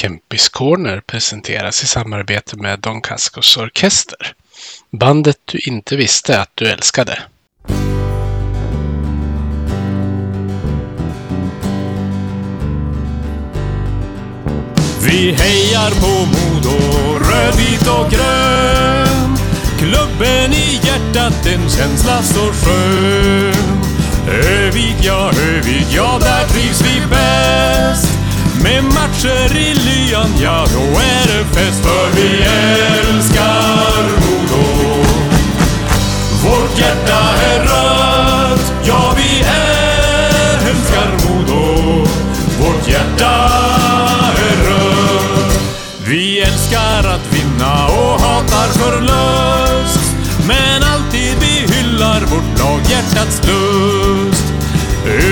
Kempis Corner presenteras i samarbete med Don Cascos Orkester. Bandet du inte visste att du älskade. Vi hejar på Modo, rödvit och grön. Klubben i hjärtat, en känsla så skön. Övik, ja, Övik, ja, där trivs vi bäst. Med matcher i lyan, ja, då är det fest. För vi älskar Modo. Vårt hjärta är rött, ja, vi älskar Modo. Vårt hjärta är rött. Vi älskar att vinna och hatar förlust. Men alltid vi hyllar vårt lag, hjärtats lust.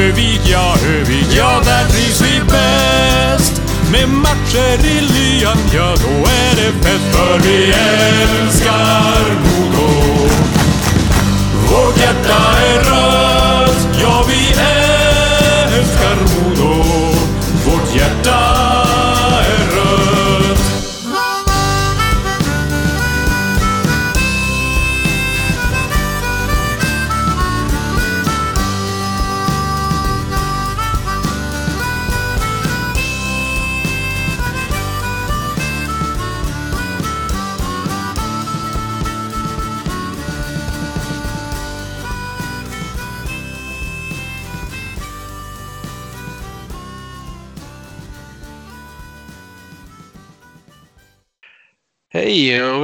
Övik, ja, Övik, ja, där trivs vi bäst. Med matcher i lyan, ja, då är det fest. För vi älskar Modo. Vårt hjärta är rött,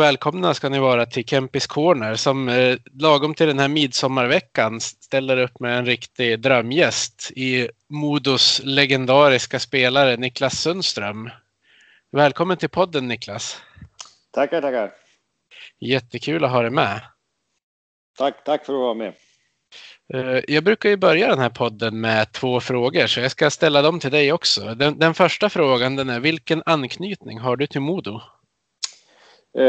välkomna ska ni vara till Kempis Corner som eh, lagom till den här midsommarveckan ställer upp med en riktig drömgäst i Modos legendariska spelare Niklas Sundström. Välkommen till podden Niklas. Tackar, tackar. Jättekul att ha dig med. Tack, tack för att vara med. Eh, Jag brukar ju börja den här podden med två frågor så jag ska ställa dem till dig också. Den, den första frågan den är vilken anknytning har du till Modo? Eh,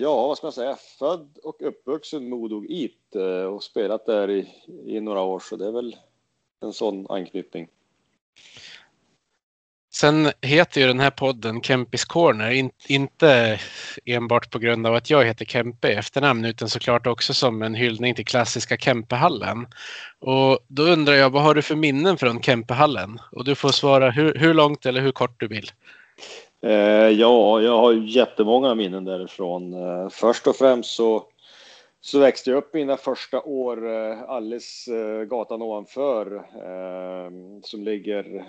ja, vad ska man säga? Född och uppvuxen Modo It eh, och spelat där i, i några år, så det är väl en sån anknytning. Sen heter ju den här podden Kempis Corner, in, inte enbart på grund av att jag heter Kempe i efternamn utan såklart också som en hyllning till klassiska Kempehallen. Och då undrar jag, vad har du för minnen från Kempehallen? Och du får svara hur, hur långt eller hur kort du vill. Eh, ja, jag har jättemånga minnen därifrån. Eh, först och främst så, så växte jag upp mina första år eh, alldeles eh, gatan ovanför eh, som ligger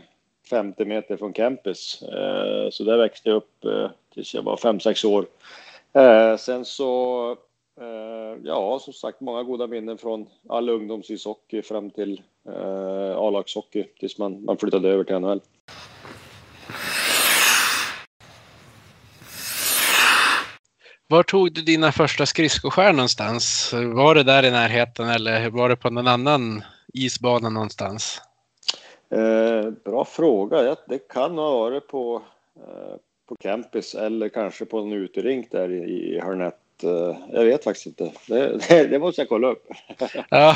50 meter från campus. Eh, så där växte jag upp eh, tills jag var 5-6 år. Eh, sen så, eh, ja, som sagt, många goda minnen från all ungdomsishockey fram till eh, A-lagshockey tills man, man flyttade över till NHL. Var tog du dina första skridskoskär någonstans? Var det där i närheten eller var det på någon annan isbana någonstans? Eh, bra fråga. Ja, det kan ha varit på, eh, på campus eller kanske på en uterink där i, i Hörnet. Eh, jag vet faktiskt inte. Det, det, det måste jag kolla upp. Ja.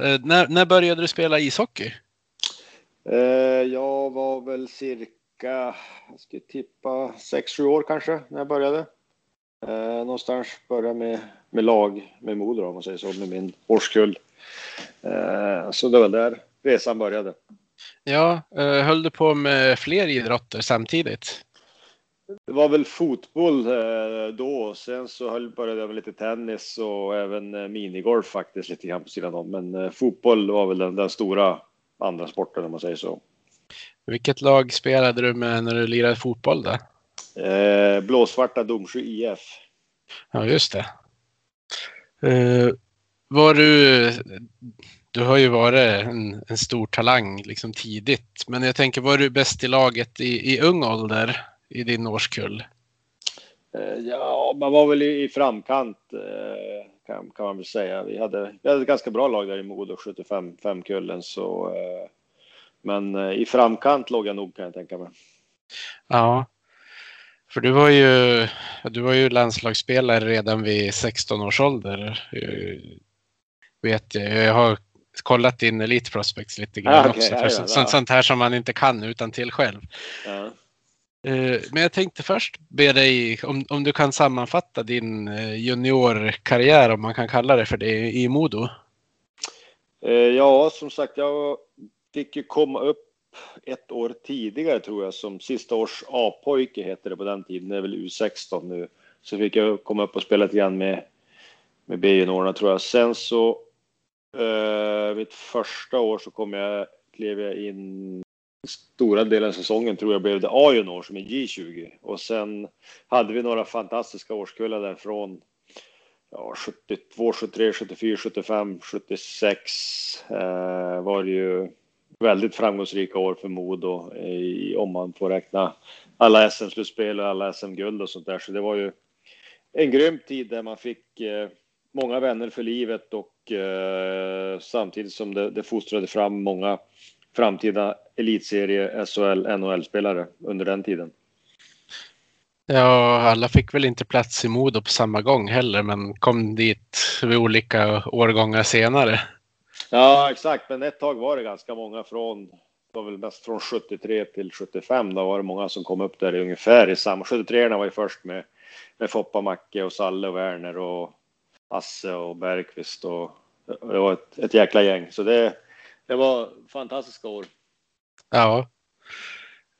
Eh, När, när började du spela ishockey? Eh, jag var väl cirka, jag ska tippa 6-7 år kanske när jag började. Eh, någonstans började med, med lag med Modo om man säger så, med min årskull. Eh, så det var där resan började. Ja, eh, höll du på med fler idrotter samtidigt? Det var väl fotboll eh, då. Sen så höll, började jag med lite tennis och även eh, minigolf faktiskt lite grann på sidan om. Men eh, fotboll var väl den, den stora andra sporten om man säger så. Vilket lag spelade du med när du lirade fotboll då? Eh, Blåsvarta Domsjö IF. Ja, just det. Eh, var du, du har ju varit en, en stor talang liksom tidigt, men jag tänker, var du bäst i laget i, i ung ålder i din årskull? Eh, ja, man var väl i, i framkant eh, kan, kan man väl säga. Vi hade, vi hade ett ganska bra lag där i Modo, 75 kullen så. Eh, men eh, i framkant låg jag nog kan jag tänka mig. Ja, för du var ju, du var ju landslagsspelare redan vid 16 års ålder. eh, Vet jag. Jag har kollat in Elite Prospects lite grann Ah, okej. också. För ja, ja. sånt, sånt här som man inte kan utan till själv. Ja. Eh, men jag tänkte först be dig om, om du kan sammanfatta din eh, juniorkarriär, om man kan kalla det för det, i Modo. Eh, ja, som sagt, jag fick ju komma upp ett år tidigare tror jag som sista års A-pojke heter det på den tiden. Det är väl U16 nu. Så fick jag komma upp och spela lite grann med, med B-juniorerna tror jag. Sen så eh, mitt första år så kom jag, klev jag in stora delen av säsongen tror jag blev det A-junior som är J20 och sen hade vi några fantastiska årskullar där från ja, 72, 73, 74, 75, 76 eh, var det ju väldigt framgångsrika år för Modo eh, om man får räkna alla SM-slutspel och alla SM-guld och sånt där. Så det var ju en grym tid där man fick eh, många vänner för livet och eh, samtidigt som det, det fostrade fram många framtida elitserie, SHL, NHL-spelare under den tiden. Ja, alla fick väl inte plats i Modo på samma gång heller, men kom dit vid olika årgångar senare. Ja, exakt, men ett tag var det ganska många från, det var väl mest från 73 till 75, då var det många som kom upp där ungefär i samma, 73 var ju först med, med Foppa, Macke och Salle och Werner och Asse och Bergqvist och det var ett, ett jäkla gäng, så det, det var fantastiska år. Ja.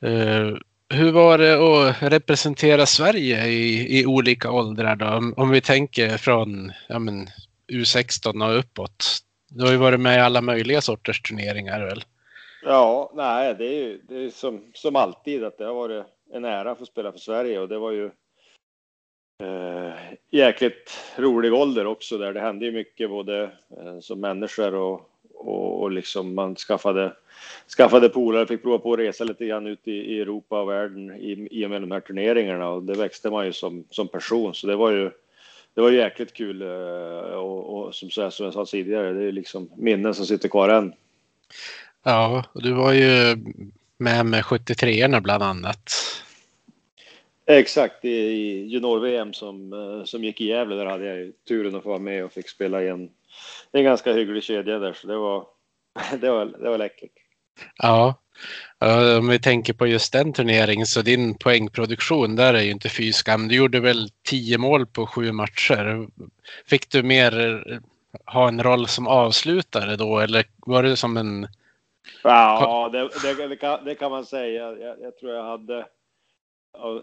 Uh, hur var det att representera Sverige i, i olika åldrar då? Om, om vi tänker från ja, men, U16 och uppåt. Du har ju varit med i alla möjliga sorters turneringar väl? Ja, nej, det är ju det är som, som alltid att det har varit en ära att få spela för Sverige och det var ju eh, jäkligt rolig ålder också där. Det hände ju mycket både eh, som människor och, och, och liksom man skaffade, skaffade polare, fick prova på att resa lite grann ut i, i Europa och världen i, i och med de här turneringarna och det växte man ju som, som person. Så det var ju, det var jäkligt kul eh, och, och som, så som jag sa tidigare, det är liksom minnen som sitter kvar än. Ja, och du var ju med med 73orna bland annat. Exakt, i junior-VM som, eh, som gick i Gävle, där hade jag turen att få vara med och fick spela i en en ganska hygglig kedja där, så det var, det var, det var läckert. Ja, om vi tänker på just den turneringen så din poängproduktion där är ju inte fy skam. Du gjorde väl tio mål på sju matcher. Fick du mer ha en roll som avslutare då eller var det som en? Ja, det, det, det, kan, det kan, man säga. Jag, jag, tror jag hade.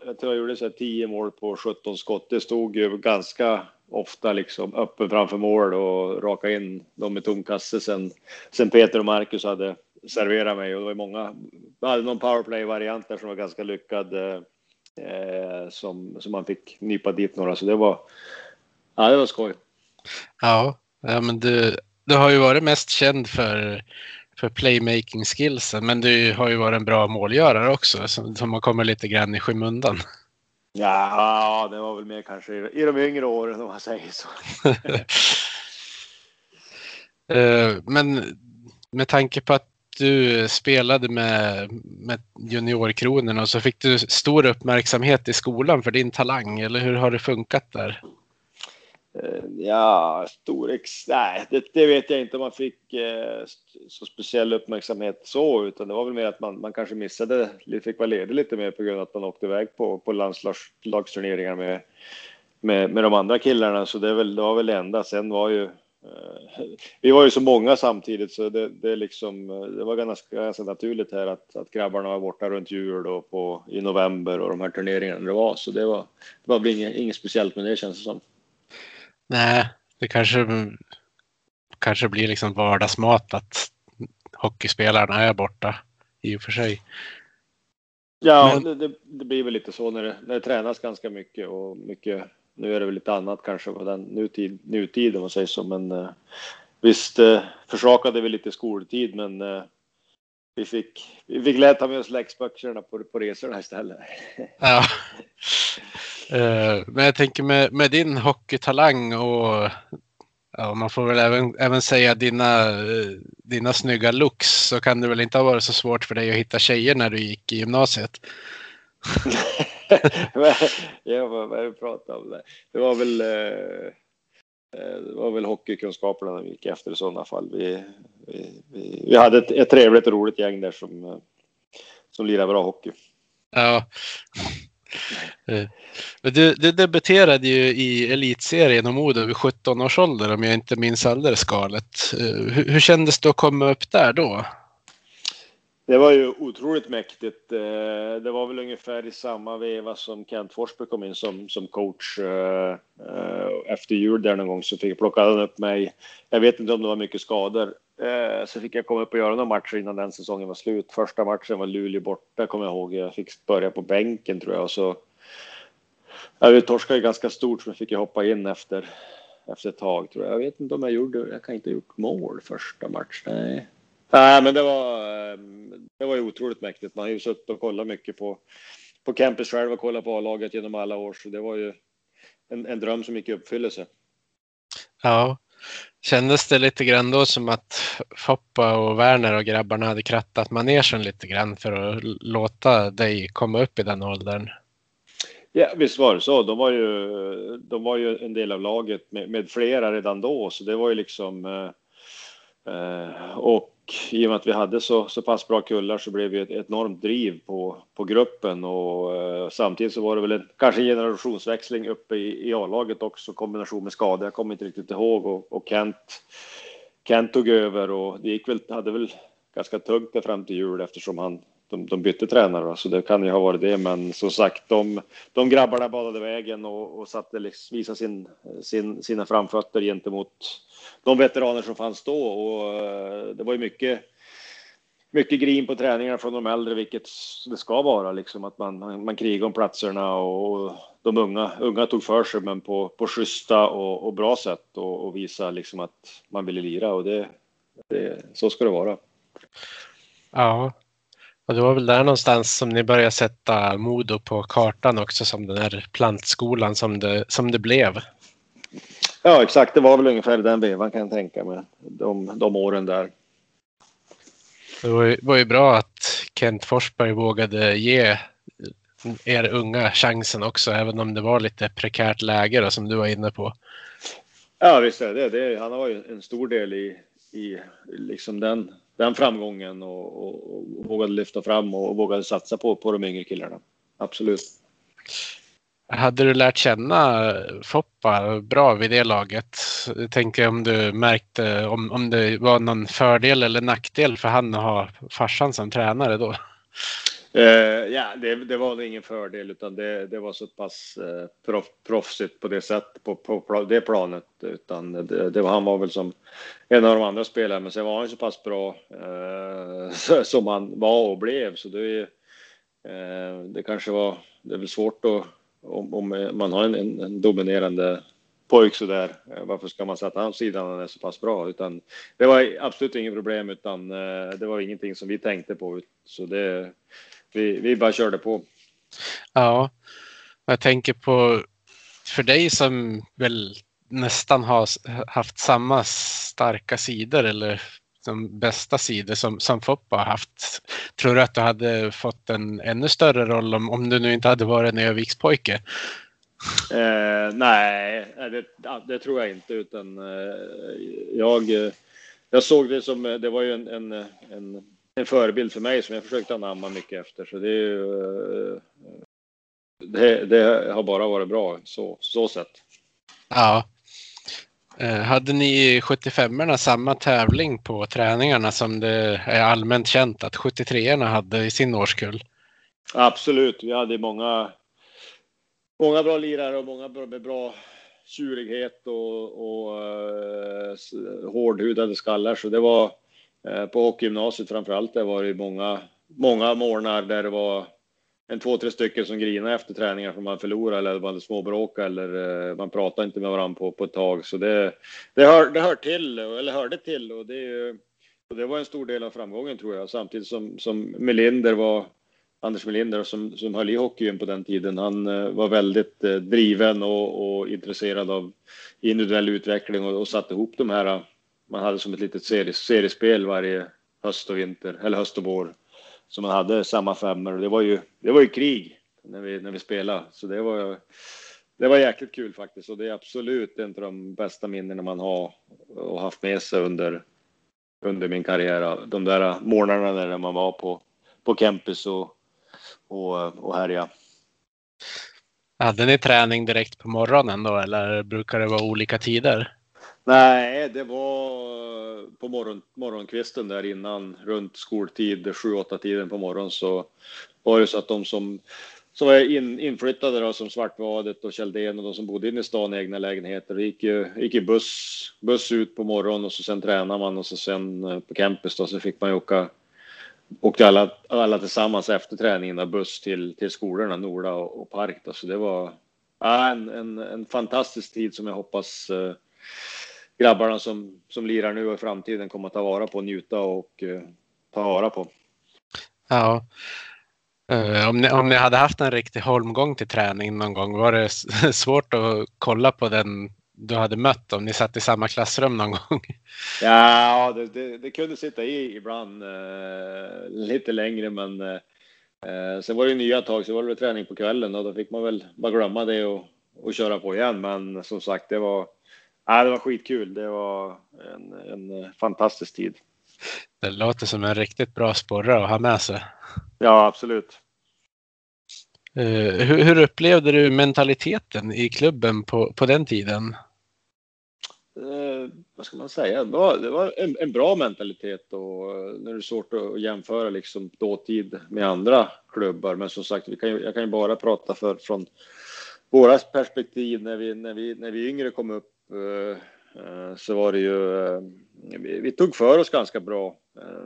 Jag tror jag gjorde så här 10 mål på 17 skott. Det stod ju ganska ofta liksom öppen framför mål och raka in dem med tom kasse sen, sen Peter och Marcus hade serverat mig och det var många. Vi hade någon powerplay variant där som var ganska lyckad eh, som, som man fick nypa dit några så det var. Ja, det var skoj. Ja, ja men du, du har ju varit mest känd för för playmaking skillsen, men du har ju varit en bra målgörare också som, som har kommit lite grann i skymundan. Ja, det var väl mer kanske i de yngre åren om man säger så. Eh, men med tanke på att du spelade med, med juniorkronorna och så fick du stor uppmärksamhet i skolan för din talang, eller hur har det funkat där? Eh, ja, Storex, nej, det, det, vet jag inte om man fick eh, så speciell uppmärksamhet så, utan det var väl mer att man, man kanske missade, fick vara ledig lite mer på grund av att man åkte iväg på, på landslagsturneringar med, med, med de andra killarna, så det, är väl, det var väl det enda. Sen var ju vi var ju så många samtidigt så det, det, liksom, det var ganska, ganska naturligt här att, att grabbarna var borta runt jul och på, i november och de här turneringarna det var. Så det var, det var inget, inget speciellt med det känns det som. Nej, det kanske, kanske blir liksom vardagsmat att hockeyspelarna är borta i och för sig. Ja, Men... det, det, blir väl lite så när det, när det tränas ganska mycket och mycket. Nu är det väl lite annat kanske på den nutid, nutid om man säger så, men eh, visst eh, försakade vi lite skoltid, men eh, vi fick, vi fick lätt ta med oss läxböckerna på, på resorna istället. Ja. Eh, men jag tänker med, med din hockeytalang och ja, man får väl även, även säga dina, eh, dina snygga looks så kan det väl inte ha varit så svårt för dig att hitta tjejer när du gick i gymnasiet? ja, vad, vad pratade om det. Det var väl Eh, det var väl hockeykunskaperna vi gick efter i sådana fall. Vi, vi, vi, vi hade ett, ett trevligt och roligt gäng där som, eh, som lirade bra hockey. Ja. Eh, du, du debuterade ju i elitserien om Modo vid 17 års ålder om jag inte minns alldeles galet. Eh, hur, hur kändes det att komma upp där då? Det var ju otroligt mäktigt. Eh, det var väl ungefär i samma veva som Kent Forsberg kom in som, som coach. Eh, eh, efter jul där någon gång så fick, jag plocka upp mig. Jag vet inte om det var mycket skador. Så fick jag komma upp och göra några matcher innan den säsongen var slut. Första matchen var Luleå borta, kommer jag ihåg. Jag fick börja på bänken tror jag. Och så jag torskade ganska stort så jag fick jag hoppa in efter, efter ett tag tror jag. Jag vet inte om jag gjorde, jag kan inte ha gjort mål första matchen. Nej. Nej, men det var, ehm, det var ju otroligt mäktigt. Man har ju suttit och kollat mycket på, på campus själv och kollat på A-laget genom alla år, så det var ju en, en dröm som gick i uppfyllelse. Ja, kändes det lite grann då som att Foppa och Werner och grabbarna hade krattat manegen lite grann för att låta dig komma upp i den åldern? Ja, visst var det så. De var ju, de var ju en del av laget med, med flera redan då, så det var ju liksom... Eh, eh, och i och med att vi hade så, så pass bra kullar så blev det ett enormt driv på, på gruppen och eh, samtidigt så var det väl en, kanske en generationsväxling uppe i, i A-laget också, kombination med skador. Jag kommer inte riktigt ihåg och, och Kent, Kent tog över och det gick väl, hade väl ganska tungt där fram till jul eftersom han de, de bytte tränare, så det kan ju ha varit det. Men som sagt, de, de grabbarna badade vägen och, och satte, liksom, visade sin, sin, sina framfötter gentemot de veteraner som fanns då. Och eh, det var ju mycket, mycket grin på träningarna från de äldre, vilket det ska vara, liksom att man, man, man krigar om platserna och de unga, unga tog för sig, men på, på schyssta och, och bra sätt och, och visa liksom att man ville lira och det, det, så ska det vara. Ja, och det var väl där någonstans som ni började sätta Modo på kartan också som den här plantskolan som det, som det blev. Ja, exakt. Det var väl ungefär den vevan kan jag tänka mig. De, de åren där. Det var ju, var ju bra att Kent Forsberg vågade ge er unga chansen också, även om det var lite prekärt läge då, som du var inne på. Ja, visst är det det. Han har ju en stor del i, i liksom den den framgången och, och, och vågade lyfta fram och vågade satsa på, på de yngre killarna. Absolut. Hade du lärt känna Foppa bra vid det laget? Jag tänker om du märkte om, om det var någon fördel eller nackdel för han att ha farsan som tränare då? Uh, ja, det, det var ingen fördel utan det, det var så pass uh, proff, proffsigt på det sättet, på, på det planet. Utan det, det, han var väl som en av de andra spelarna, men sen var han så pass bra uh, som han var och blev. Så det, det kanske var, det är väl svårt att, om, om man har en, en, en dominerande pojk så där. Varför ska man sätta hans sidan när han är så pass bra? Utan det var absolut inget problem, utan det var ingenting som vi tänkte på. Så det, vi, vi bara körde på. Ja, jag tänker på för dig som väl nästan har haft samma starka sidor eller de bästa sidor som, som Foppa har haft. Tror du att du hade fått en ännu större roll om, om du nu inte hade varit en Övikspojke? Eh, nej, det, det, tror jag inte, utan eh, jag, jag såg det som, det var ju en, en, en en förebild för mig som jag försökt anamma mycket efter. Så det, är ju, eh, det, det har bara varit bra så, så sett. Ja. Eh, hade ni 75orna samma tävling på träningarna som det är allmänt känt att 73orna hade i sin årskull? Absolut, vi hade många, många bra lirare och många med bra tjurighet och, och uh, hårdhudade skallar. Så det var, Eh, på hockeygymnasiet framförallt, det var det många, många morgnar där det var en två, tre stycken som grinade efter träningar för man förlorade eller man hade småbråk eller eh, man pratade inte med varandra på, på ett tag. Så det, det, hör, det hör till, eller hörde till och det, och det var en stor del av framgången tror jag. Samtidigt som, som Melinder var, Anders Melinder som, som höll i hockeyn på den tiden, han eh, var väldigt driven och, och intresserad av individuell utveckling och, och satte ihop de här man hade som ett litet series, seriespel varje höst och vinter, eller höst och vår. Så man hade samma femmor och det var ju, det var ju krig när vi, när vi spelade. Så det var, det var jäkligt kul faktiskt och det är absolut en av de bästa minnena man har och haft med sig under, under min karriär. De där morgnarna när man var på, på campus och, och, och härja. Hade ni träning direkt på morgonen då eller brukar det vara olika tider? Nej, det var eh, på morgon, morgonkvisten där innan runt skoltid, 7-8 tiden på morgonen så var det så att de som, som var in, inflyttade då, som Svartvadet och Käldén och de som bodde inne i stan i egna lägenheter gick ju, gick ju buss, buss ut på morgonen och så sen tränade man och så sen eh, på campus då så fick man ju åka åkte alla, alla tillsammans efter träningen av buss till, till skolorna, Nora och, och Park. Då. Så det var ja, en, en, en fantastisk tid som jag hoppas eh, grabbarna som, som lirar nu och i framtiden kommer att ta vara på, njuta och eh, ta vara på. Ja. Uh, om, ni, om ni hade haft en riktig holmgång till träning någon gång, var det svårt att kolla på den du hade mött om ni satt i samma klassrum någon gång? Ja, det, det, det kunde sitta i ibland uh, lite längre, men uh, sen var det nya tag, så var det träning på kvällen och då fick man väl bara glömma det och, och köra på igen. Men som sagt, det var Ja, det var skitkul. Det var en, en fantastisk tid. Det låter som en riktigt bra sporre att ha med sig. Ja, absolut. Uh, hur, hur, upplevde du mentaliteten i klubben på, på den tiden? Uh, vad ska man säga? Det var, det var en, en, bra mentalitet och när det är svårt att jämföra liksom dåtid med andra klubbar. Men som sagt, vi kan ju, jag kan ju bara prata för, från våra perspektiv när vi, när, vi, när vi yngre kom upp Eh, eh, Eh, eh, så var det ju, eh, vi, vi, tog för oss ganska bra.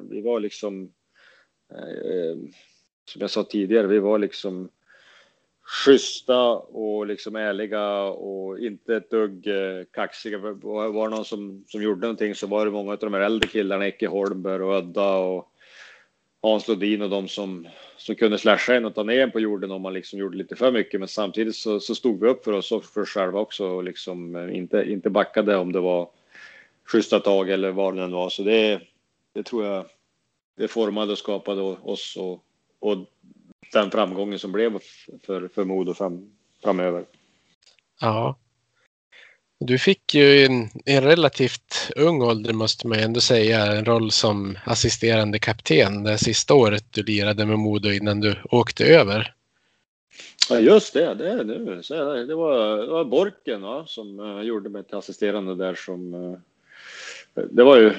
Vi var liksom, som jag sa tidigare, vi var liksom schyssta och liksom ärliga och inte ett dugg kaxiga. Var det någon som, som gjorde någonting så var det många av de här äldre killarna, Ecke Holmberg och Ödda och Hans Lodin och de som, som kunde slasha en och ta ner en på jorden om man liksom gjorde lite för mycket. Men samtidigt så, så stod vi upp för oss och för oss själva också och liksom eh, inte, inte backade om det var schyssta tag eller vad det än var. Så det, det tror jag det formade och skapade oss och, och den framgången som blev för, för Modo fram, framöver. Ja, du fick ju i en, en, relativt ung ålder måste man ändå säga en roll som assisterande kapten det sista året du lirade med Modo innan du åkte över. Ja just det, det, det, det, var, det var Borken va, som eh, gjorde mig till assisterande där som eh, det var ju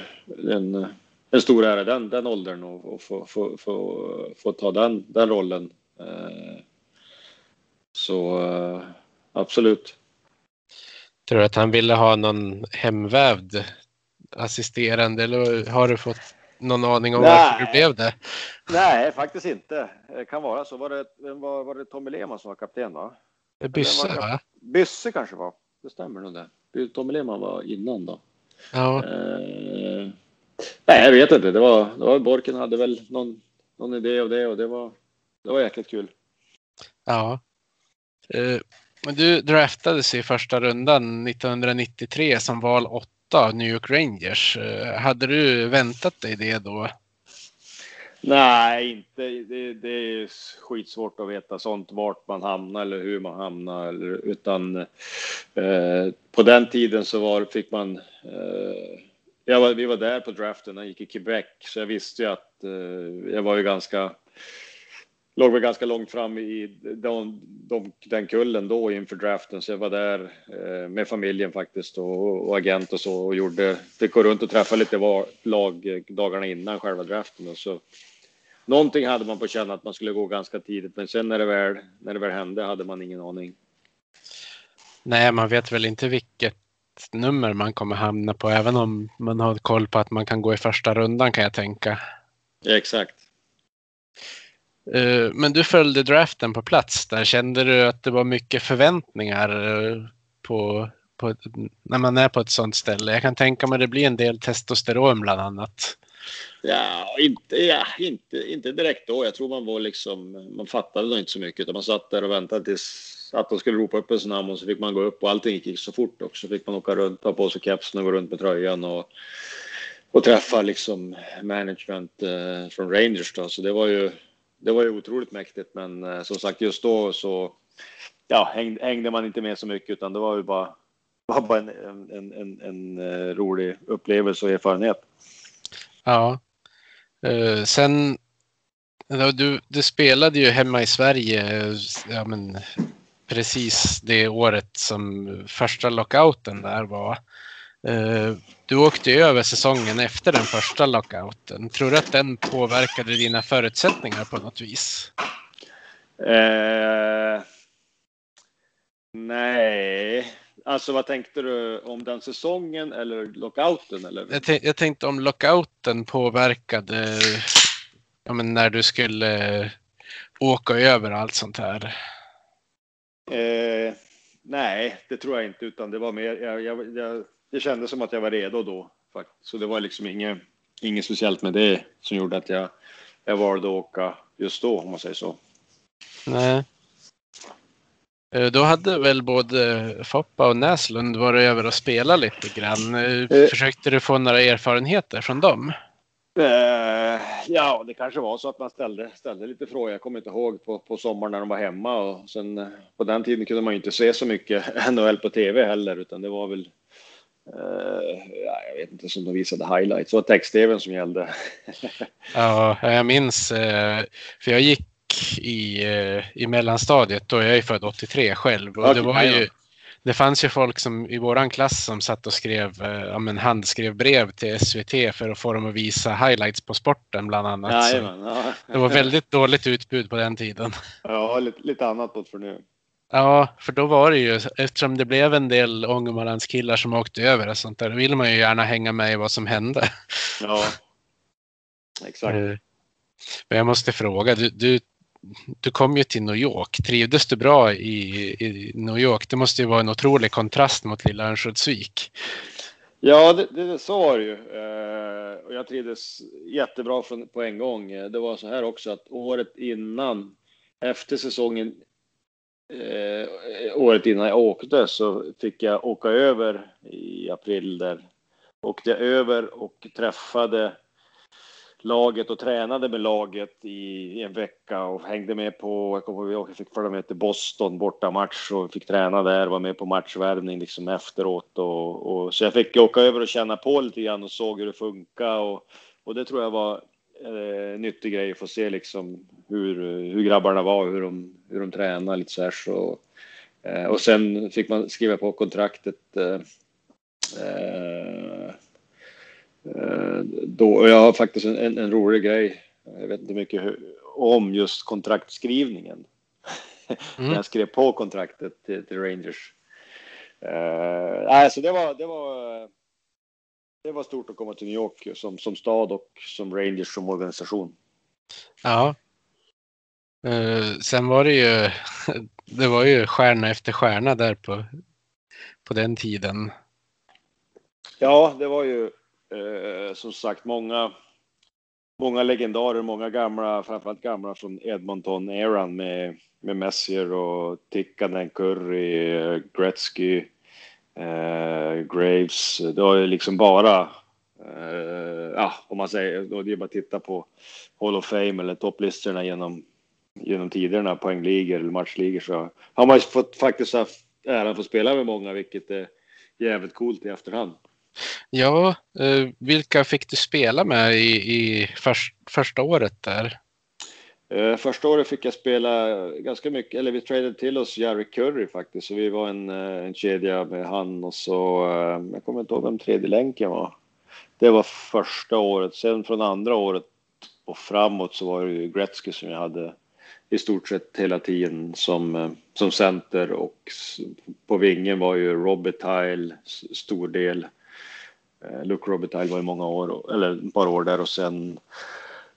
en, en stor ära den, den åldern att få, få, få, få ta den, den rollen. Eh, så absolut. Tror du att han ville ha någon hemvävd assisterande eller har du fått någon aning om Nej. varför det blev det? Nej, faktiskt inte. Det kan vara så. Var det, var, var det Tommy Lehmann som var kapten? Va? Bysse, va? Bysse kanske var. Det stämmer nog det. Tommy Lehmann var innan då. Ja. Eh, nej, jag vet inte. Det var, det var Borken hade väl någon, någon idé och det och det var, det var jäkligt kul. Ja. Eh, men du draftades i första rundan 1993 som val 8 av New York Rangers. Eh, hade du väntat dig det då? Nej, inte. Det, det är skitsvårt att veta sånt, vart man hamnar eller hur man hamnar. Eller, utan eh, på den tiden så var, fick man... Eh, jag var, vi var där på draften, jag gick i Quebec, så jag visste ju att eh, jag var ju ganska låg väl ganska långt fram i de, de, den kullen då inför draften, så jag var där eh, med familjen faktiskt och, och, agent och så och gjorde, fick gå runt och träffa lite var, lag eh, dagarna innan själva draften och så. Någonting hade man på känna att man skulle gå ganska tidigt, men sen när det väl, när det väl hände hade man ingen aning. Nej, man vet väl inte vilket nummer man kommer hamna på, även om man har koll på att man kan gå i första rundan kan jag tänka. exakt. Eh, men du följde draften på plats där. Kände du att det var mycket förväntningar eh, på, på, när man är på ett sånt ställe? Jag kan tänka mig att det blir en del testosteron bland annat. Ja, inte, ja, inte, inte direkt då. Jag tror man var liksom, man fattade nog inte så mycket utan man satt där och väntade tills att de skulle ropa upp ens namn och så fick man gå upp och allting gick så fort också. Så fick man åka runt, ta på sig kepsen och gå runt med tröjan och, och träffa liksom management eh, från Rangers då. Så det var ju, det var ju otroligt mäktigt, men eh, som sagt just då så ja, hängde, hängde, man inte med så mycket utan det var ju bara, bara en, en, en, en, eh, rolig upplevelse och erfarenhet. Ja. Eh, sen Du, du spelade ju hemma i Sverige eh, ja, men, precis det året som första lockouten där var. Eh, du åkte över säsongen efter den första lockouten. Tror du att den påverkade dina förutsättningar på något vis? Eh, nej, alltså vad tänkte du om den säsongen eller lockouten? Eller? Jag, jag tänkte om lockouten påverkade ja, när du skulle åka över allt sånt här. Eh, nej, det tror jag inte, utan det var mer. Jag, jag, jag, det kändes som att jag var redo då, så det var liksom inget, inget speciellt med det som gjorde att jag, jag valde att åka just då, om man säger så. Nej. Eh, då hade väl både Foppa och Näslund varit över och spelat lite grann. Eh, eh. Försökte du få några erfarenheter från dem? ja, det kanske var så att man ställde, ställde lite frågor. Jag kommer inte ihåg på, på sommaren när de var hemma och sen på den tiden kunde man ju inte se så mycket NHL på tv heller, utan det var väl ja, jag vet inte som de visade highlights. Det var text-tvn som gällde. ja, jag minns, för jag gick i, eh, i mellanstadiet. Då jag är född 83 själv. Och okay, det, var ju, det fanns ju folk som, i våran klass som satt och skrev eh, ja, men handskrev brev till SVT för att få dem att visa highlights på sporten bland annat. Jajamän, ja. Det var väldigt dåligt utbud på den tiden. Ja, lite, lite annat mot för nu. Ja, för då var det ju, eftersom det blev en del Ångermanlandskillar som åkte över och sånt där, då ville man ju gärna hänga med i vad som hände. Ja, exakt. Eh, men jag måste fråga, du, du du kom ju till New York. Trivdes du bra i, i New York? Det måste ju vara en otrolig kontrast mot lilla Örnsköldsvik. Ja, det, det, så var det ju. Eh, och jag trivdes jättebra på en gång. Det var så här också att året innan, efter säsongen, eh, året innan jag åkte så fick jag åka över i april där. Åkte jag över och träffade laget och tränade med laget i en vecka och hängde med på, jag kommer ihåg, jag fick följa med till Boston borta match och fick träna där, var med på matchvärvning liksom efteråt och, och så jag fick åka över och känna på lite grann och såg hur det funkar och, och det tror jag var eh, nyttig grej att få se liksom hur, hur grabbarna var, hur de, hur de tränade lite så här så. Eh, och sen fick man skriva på kontraktet eh, eh då, jag har faktiskt en, en, rolig grej. Jag vet inte mycket hur, om just kontraktskrivningen. Mm. När jag skrev på kontraktet till, till Rangers. Uh, alltså det var, det var, det var stort att komma till New York som, som stad och som Rangers som organisation. Ja. Uh, sen var det ju, det var ju stjärna efter stjärna där på, på den tiden. Ja, det var ju eh, som sagt många, många legendarer, många gamla, framförallt gamla från Edmonton-eran med, med Messier och Tikkanen, Curry, Gretzky, eh, Graves. Det var ju liksom bara, eh, ja, om man säger, då det är bara att titta på Hall of Fame eller topplistorna genom, genom tiderna, poängligor eller matchligor så har man fått faktiskt haft äran att få spela med många, vilket är jävligt coolt i efterhand. Ja, eh, vilka fick du spela med i, i först, första året där? Eh, första året fick jag spela ganska mycket, eller vi tradade till oss Jerry Curry faktiskt, så vi var en, eh, en kedja med han och så, eh, jag kommer inte ihåg vem tredje länken var. Det var första året, sen från andra året och framåt så var det ju Gretzky som jag hade i stort sett hela tiden som, eh, som center och på vingen var ju Robert stor del. Luke Robitaille var i många år, eller ett par år där och sen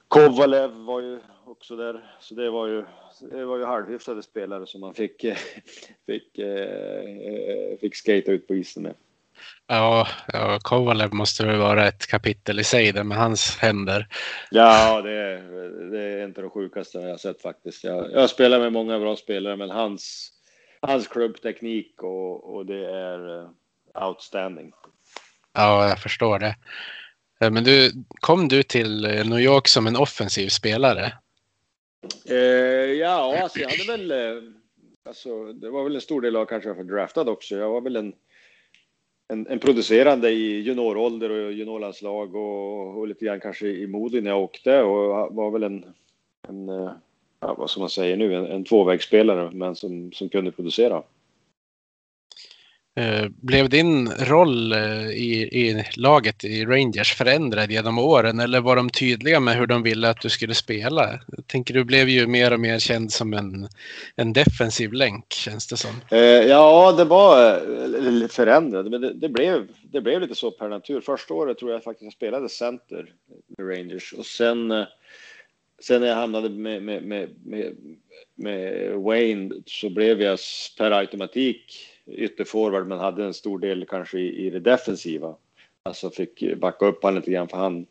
Kovalev var ju också där. Så det var ju, det var ju halvhyfsade spelare som man fick, fick, eh, fick skata ut på isen med. Ja, ja Kovalev måste väl vara ett kapitel i sig där med hans händer. Ja, det är, det är inte det sjukaste jag sett faktiskt. Jag, jag spelar med många bra spelare, men hans, hans klubbteknik och, och det är eh, outstanding. Ja, jag förstår det. Eh, men du, kom du till eh, New York som en offensiv spelare? Eh, ja, alltså jag hade väl... Eh, alltså, det var väl en stor del av kanske jag draftad också. Jag var väl en, en, en producerande i juniorålder och juniorlandslag och, och lite grann kanske i Modi när jag åkte och var väl en, en eh, ja, vad ska man säga nu, en, en tvåvägsspelare men som, som kunde producera. Eh, blev din roll eh, i, i, laget i Rangers förändrad genom åren eller var de tydliga med hur de ville att du skulle spela? Jag tänker du blev ju mer och mer känd som en, en defensiv länk känns det som. Eh, ja, det var förändrad men det, det, blev, det blev lite så per natur. Första året tror jag faktiskt jag spelade center med Rangers och sen eh, sen när jag hamnade med, med, med, med, med Wayne så blev jag per automatik ytterforward men hade en stor del kanske i, i det defensiva. Alltså fick backa upp honom lite grann för han,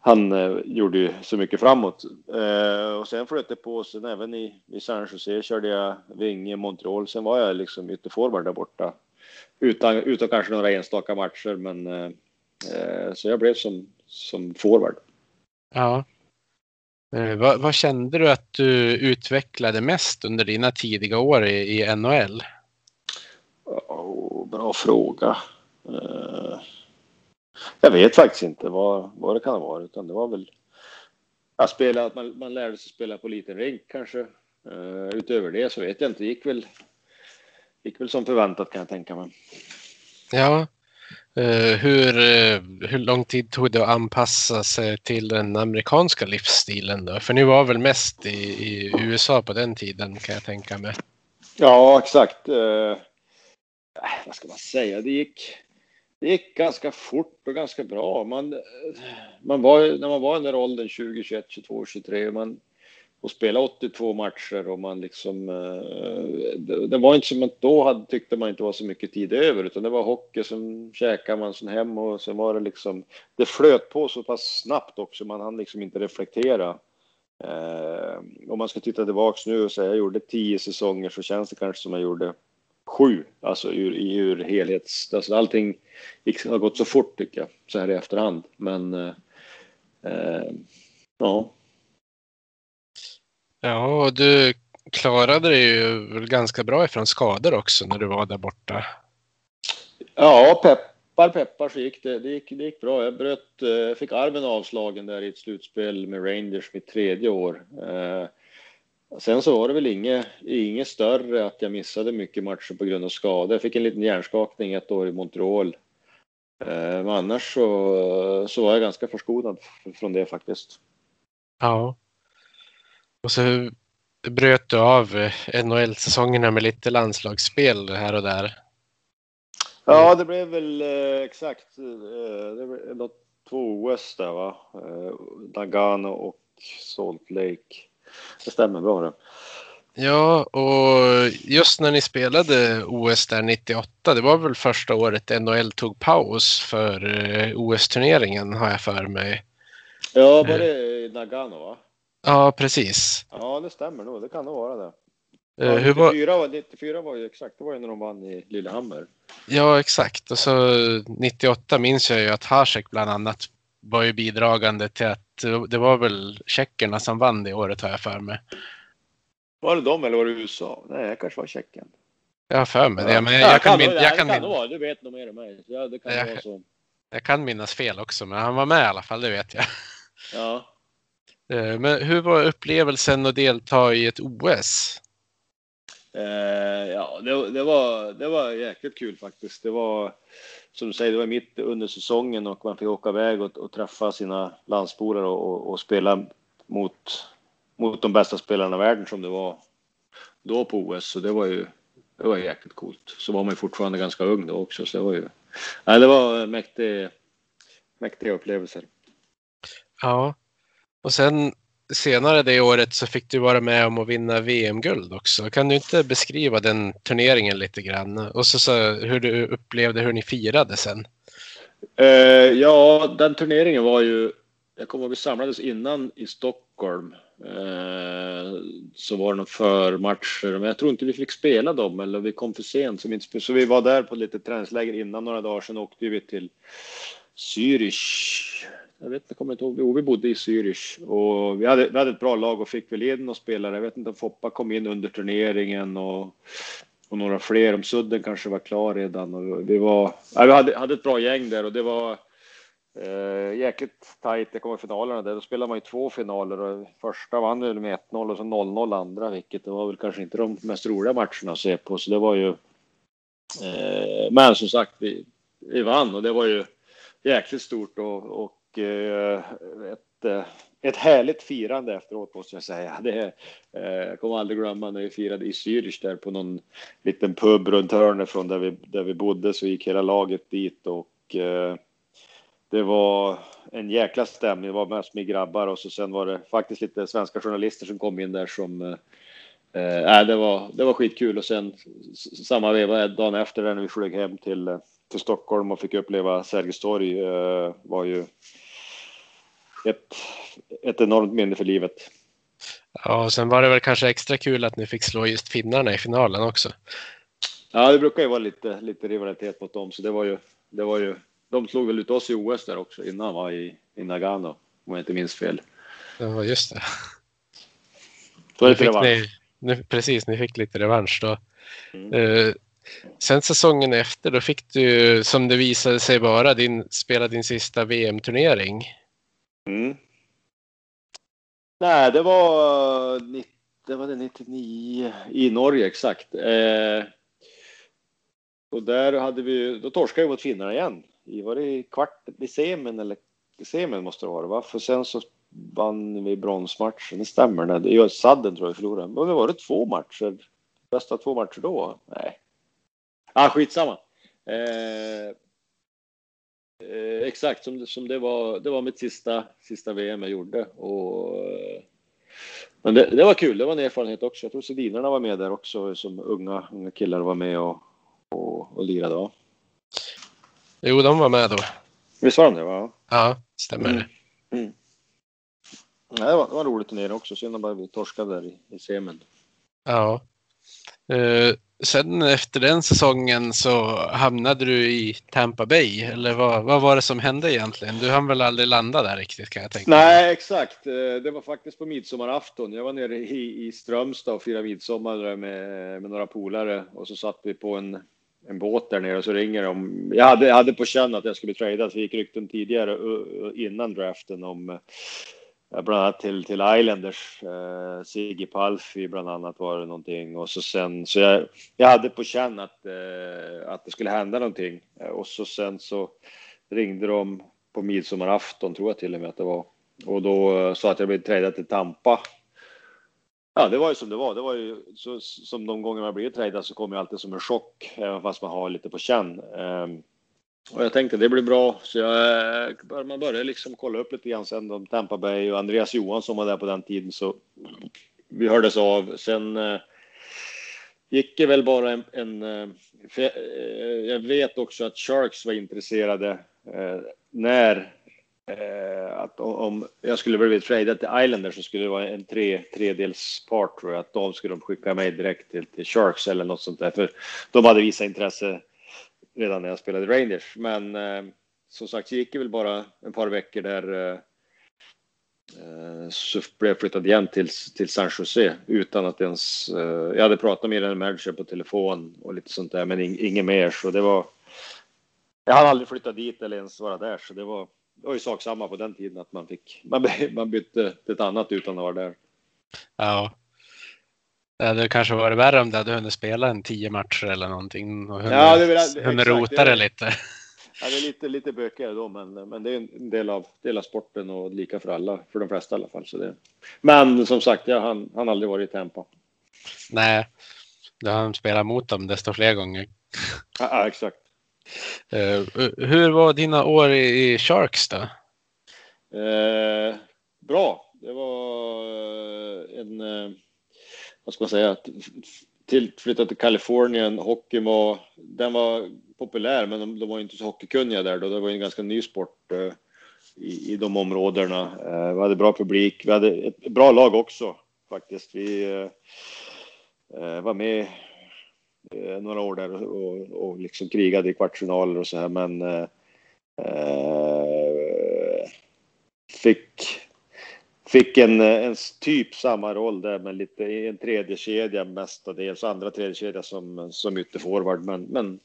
han eh, gjorde ju så mycket framåt. Eh, och sen flöt det på. Sen även i, i San Jose körde jag vinge, Montreal. Sen var jag liksom ytterforward där borta. Utan, utan kanske några enstaka matcher men eh, eh så jag blev som, som forward. Ja. Eh, vad, vad, kände du att du utvecklade mest under dina tidiga år i, i NHL? Bra fråga. Uh, jag vet faktiskt inte vad, vad det kan vara, utan det var väl att spela, att man, man lärde sig spela på liten rink kanske. Uh, utöver det så vet jag inte, det gick väl, gick väl som förväntat kan jag tänka mig. Ja, uh, hur, hur lång tid tog det att anpassa sig till den amerikanska livsstilen då? För ni var väl mest i, i USA på den tiden kan jag tänka mig. Ja, exakt. Äh, vad ska man säga, det gick, det gick ganska fort och ganska bra. Man, man var, när man var i den där åldern, 20, 21, 22, 23, man, och spelade 82 matcher och man liksom... Eh, det, det, var inte som att då hade, tyckte man inte var så mycket tid över utan det var hockey som käkade man sen hem och sen var det liksom... Det flöt på så pass snabbt också, man hann liksom inte reflektera. Eh, om man ska titta tillbaks nu och säga jag gjorde tio säsonger så känns det kanske som jag gjorde sju, alltså ur, ur helhets... Alltså allting gick, har gått så fort tycker jag, så här i efterhand. Men eh, eh, ja. Ja, och du klarade dig ju ganska bra ifrån skador också när du var där borta. Ja, peppar peppar så gick det, det, gick, det gick bra. Jag bröt, eh, fick armen avslagen där i ett slutspel med Rangers mitt tredje år. Eh, Sen så var det väl inget, inget större att jag missade mycket matcher på grund av skada. Jag fick en liten hjärnskakning ett år i Montreal. Eh, men annars så, så var jag ganska förskonad från det faktiskt. Ja. Och så bröt du av eh, NHL-säsongerna med lite landslagsspel här och där. Ja, det blev väl eh, exakt. det blev två OS där va. Nagano och Salt Lake. Det stämmer bra det. Ja, och just när ni spelade OS där 98, det var väl första året NHL tog paus för eh, OS-turneringen har jag för mig. Ja, var det Nagano va? Ja, precis. Ja, det stämmer nog. Det kan nog vara det. Eh, ja, 94, var... 94 var ju exakt, det var ju när de vann i Lillehammer. Ja, exakt. Och så 98 minns jag ju att Hasek bland annat var ju bidragande till att det var väl tjeckerna som vann det året har jag för mig. Var det de eller var det USA? Nej, det kanske var Tjeckien. Jag har för mig det. Men jag, jag, kan, min, jag kan, kan vara. Du vet nog mer än mig. Ja, det kan jag, vara så. Jag kan minnas fel också, men han var med i alla fall, det vet jag. Ja. Eh, men hur var upplevelsen att delta i ett OS? Eh, ja, det, det, var, det var jäkligt kul faktiskt. Det var som du säger, det var mitt under säsongen och man fick åka iväg och, och träffa sina landspolare och, och, och, spela mot, mot de bästa spelarna i världen som det var då på OS. Så det var ju det var jäkligt coolt. Så var man ju fortfarande ganska ung då också, så det var ju... Nej, det var mäktig, mäktiga upplevelser. Ja, och sen senare det året så fick du vara med om att vinna VM-guld också. Kan du inte beskriva den turneringen lite grann? Och så, så hur du upplevde hur ni firade sen? Uh, ja, den turneringen var ju... Jag kommer ihåg vi samlades innan i Stockholm. Uh, så var det några förmatcher, men jag tror inte vi fick spela dem eller vi kom för sent. Så vi, inte, så vi var där på lite träningsläger innan några dagar. Sen åkte vi till Zürich jag vet inte, kommer inte ihåg. Jo, vi bodde i Zürich och vi hade, vi hade ett bra lag och fick väl in några spelare. Jag vet inte om Foppa kom in under turneringen och, och några fler. Om Sudden kanske var klar redan. Och vi var, ja, vi hade, hade ett bra gäng där och det var, Eh, jäkligt tajt. Det kommer finalerna där. Då spelade man ju två finaler och första vann väl med 1-0 och så 0-0 andra, vilket det var väl kanske inte de mest roliga matcherna att se på. Så det var ju. Eh, men som sagt, vi, vi vann och det var ju jäkligt stort och, och Eh, ett, eh, ett härligt firande efteråt måste jag säga. Det, eh, jag kommer aldrig glömma när vi firade i Zürich där på någon liten pub runt hörnet från där vi, där vi bodde så gick hela laget dit och det var en jäkla stämning. Det var mest med grabbar och så sen var det faktiskt lite svenska journalister som kom in där som eh, det, var, det var skitkul och sen samma veva dagen efter när vi flög hem till, till Stockholm och fick uppleva Sergels torg eh, var ju ett, ett enormt minne för livet. Ja, och sen var det väl kanske extra kul att ni fick slå just finnarna i finalen också. Ja, det brukar ju vara lite, lite rivalitet mot dem, så det var ju, det var ju de slog väl ut oss i OS där också innan va, i, i Nagano, om jag inte minns fel. Ja, just det. Så lite revansch. Ni, nu, precis, ni fick lite revansch då. Mm. Uh, sen säsongen efter, då fick du, som det visade sig vara, din, spela din sista VM-turnering. Mm. Nej, det var, eh, det var det 99 i Norge exakt. Eh, och där hade vi, då torskade vi mot finnarna igen i, var det i kvart, i semin eller semin måste det vara va? För sen så vann vi bronsmatchen, det stämmer. Det, jag, sadden tror jag förlorade. Men det var det två matcher? Bästa två matcher då? Nej. Ah, skitsamma. Eh, eh, exakt som, som det var. Det var mitt sista, sista VM jag gjorde och eh, men det, det, var kul. Det var en erfarenhet också. Jag tror Sedinarna var med där också som unga, unga killar var med och, och, och lirade. Ja. Jo, de var med då. Visst var de det? Va? Ja, stämmer mm. mm. Ja, det, var, det var en rolig turnering också. Synd att vi torskade där i, i semin. Ja. Uh, sen efter den säsongen så hamnade du i Tampa Bay. Eller vad, vad var det som hände egentligen? Du hann väl aldrig landa där riktigt kan jag tänka Nej, exakt. Eh, det var faktiskt på midsommarafton. Jag var nere i, i Strömstad och firade midsommar med, med några polare och så satt vi på en en båt där nere och så ringer de. Jag hade, jag hade på känn att jag skulle bli tradad, så gick rykten tidigare innan draften om bland annat till, till Islanders. Eh, Sigge Palfi bland annat var det någonting och så sen så jag, jag hade på känn att, eh, att det skulle hända någonting eh, och så sen så ringde de på midsommarafton tror jag till och med att det var och då eh, sa att jag blev tradad till Tampa Ja, det var ju som det var. Det var ju så, som de gånger man blir tradad så kommer ju alltid som en chock, även fast man har lite på känn. Eh, och jag tänkte det blir bra, så jag, eh, man började liksom kolla upp lite grann sen om Tampa Bay och Andreas Johansson var där på den tiden så vi hördes av. Sen eh, gick det väl bara en, en uh, jag vet också att Sharks var intresserade eh, när Eh, att om jag skulle blivit tradad till Islanders så skulle det vara en tre, tredelspart tror jag. Att de skulle skicka mig direkt till, till Sharks eller något sånt där. För de hade visat intresse redan när jag spelade Rangers. Men eh, som sagt, så gick det väl bara ett par veckor där eh, eh, så blev jag flyttad igen till, till San Jose utan att ens... Eh, jag hade pratat med en manager på telefon och lite sånt där, men in, inget mer. Så det var... Jag hade aldrig flyttat dit eller ens vara där, så det var det var ju sak samma på den tiden att man fick man, man bytte till ett annat utan att vara där. Ja. Det hade kanske varit värre om du hade hunnit spela en tio matcher eller någonting och hunnit, ja, det vill, hunnit rota det, lite. Ja, det är lite, lite bökigare då, men, men det är en del av, del av sporten och lika för alla, för de flesta i alla fall. Så det. Men som sagt, ja, han har aldrig varit i Tampa. Nej, du har spelat mot dem desto fler gånger. Ja, ja exakt. Uh, hur var dina år i, i Sharks då? Uh, bra. Det var eh, en, uh, vad ska man säga, till, flyttat till Kalifornien. Hockey var, den var populär, men de, de var inte så hockeykunniga där då. Det var en ganska ny sport eh, i, i de områdena. Eh, vi hade bra publik. Vi hade ett bra lag också faktiskt. Vi eh, var med eh, några år där och, och liksom krigade i kvartsfinaler och så här, men eh, eh, fick fick en, en typ samma roll där med lite en tredje kedja mestadels, andra tredje kedja som, som ytterforward, men, men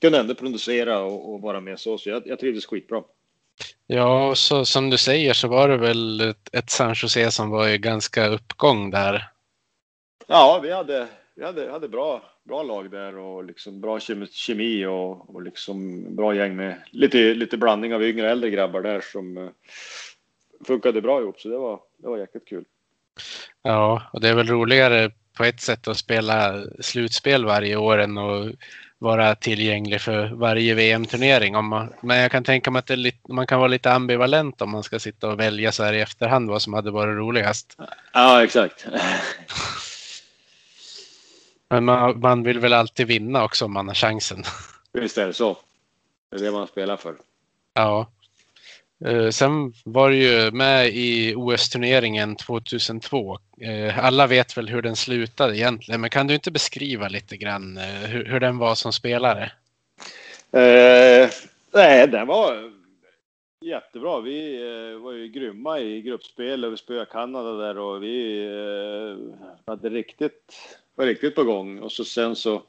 kunde ändå producera och, och vara med så, så jag, jag trivdes skitbra. Ja, och så, som du säger så var det väl ett, ett San Jose som var i ganska uppgång där. Ja, vi hade, vi hade, hade bra, bra lag där och liksom bra kemi och, och liksom bra gäng med lite, lite blandning av yngre och äldre grabbar där som uh, funkade bra ihop. Så det var, det var jäkligt kul. Ja, och det är väl roligare på ett sätt att spela slutspel varje år än att vara tillgänglig för varje VM-turnering. men jag kan tänka mig att lite, man kan vara lite ambivalent om man ska sitta och välja så här i efterhand vad som hade varit roligast. Ja, exakt. Men man, man vill väl alltid vinna också om man har chansen. Visst är det så. Det är det man spelar för. Ja. Eh, sen var du ju med i OS-turneringen 2002. Eh, alla vet väl hur den slutade egentligen, men kan du inte beskriva lite grann eh, hur, hur den var som spelare? Eh, nej, den var jättebra. Vi eh, var ju grymma i gruppspel och vi spöade Kanada där och vi eh, hade riktigt, var riktigt på gång. Och så sen så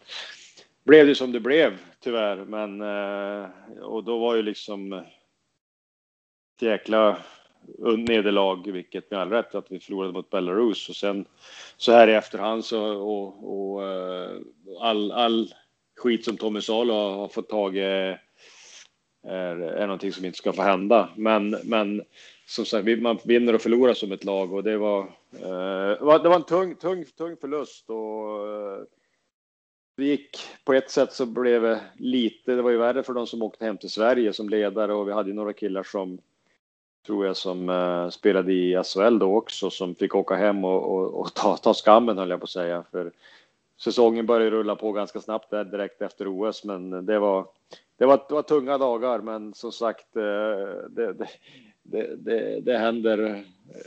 blev det som det blev tyvärr, men och då var ju liksom jäkla nederlag, vilket med all rätt att vi förlorade mot Belarus och sen så här i efterhand så och, och eh, all, all skit som Tommy Salo har fått tag i är, är någonting som inte ska få hända. Men, men som sagt, man vinner och förlorar som ett lag och det var, eh, det var en tung, tung, tung förlust och eh, det gick på ett sätt så blev det lite, det var ju värre för de som åkte hem till Sverige som ledare och vi hade ju några killar som tror jag, som eh, spelade i SHL då också, som fick åka hem och, och, och ta, ta skammen höll jag på att säga. För säsongen började rulla på ganska snabbt där direkt efter OS, men det var, det var, det var tunga dagar. Men som sagt, eh, det, det, det, det, det händer.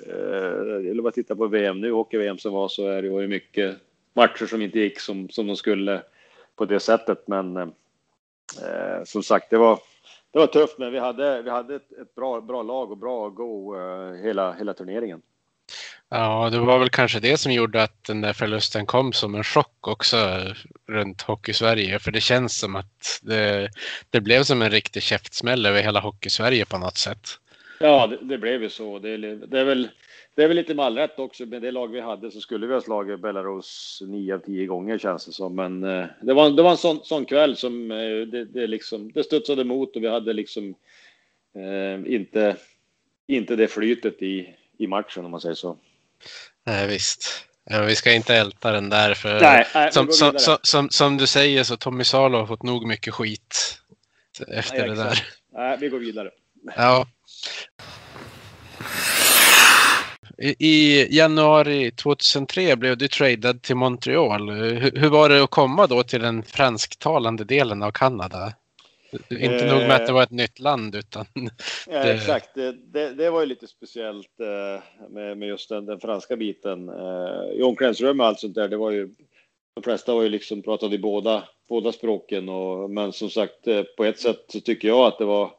Eh, eller bara titta på VM nu, hockey-VM som var, så är det ju mycket matcher som inte gick som, som de skulle på det sättet. Men eh, som sagt, det var det var tufft, men vi hade, vi hade ett, ett bra, bra lag och bra go uh, eh, hela, hela turneringen. Ja, det var väl kanske det som gjorde att den där förlusten kom som en chock också runt Hockeysverige. För det känns som att det, det blev som en riktig käftsmäll över hela Hockeysverige på något sätt. Ja, det, det blev ju så. Det, det, är väl, det är väl lite med rätt också. Med det lag vi hade så skulle vi ha slagit Belarus nio av tio gånger känns det som. Men eh, det, var, det var en sån, sån kväll som eh, det, det, liksom, det studsade emot och vi hade liksom eh, inte, inte det flytet i, i matchen om man säger så. Nej, visst. Ja, vi ska inte älta den där för nej, nej, som, som, som, som, som, du säger så Tommy Salo har fått nog mycket skit efter nej, det där. Nej, vi går vidare. Ja. I januari 2003 blev du tradad till Montreal. Hur, var det att komma då till den fransktalande delen av Kanada? Inte nog med att det var ett nytt land utan... Ja, exakt, det, det, det, var ju lite speciellt eh, med, med just den, den, franska biten. Eh, I omklädningsrum och allt sånt där, det var ju... De flesta var ju liksom, pratade i båda, båda språken och, men som sagt eh, på ett sätt så tycker jag att det var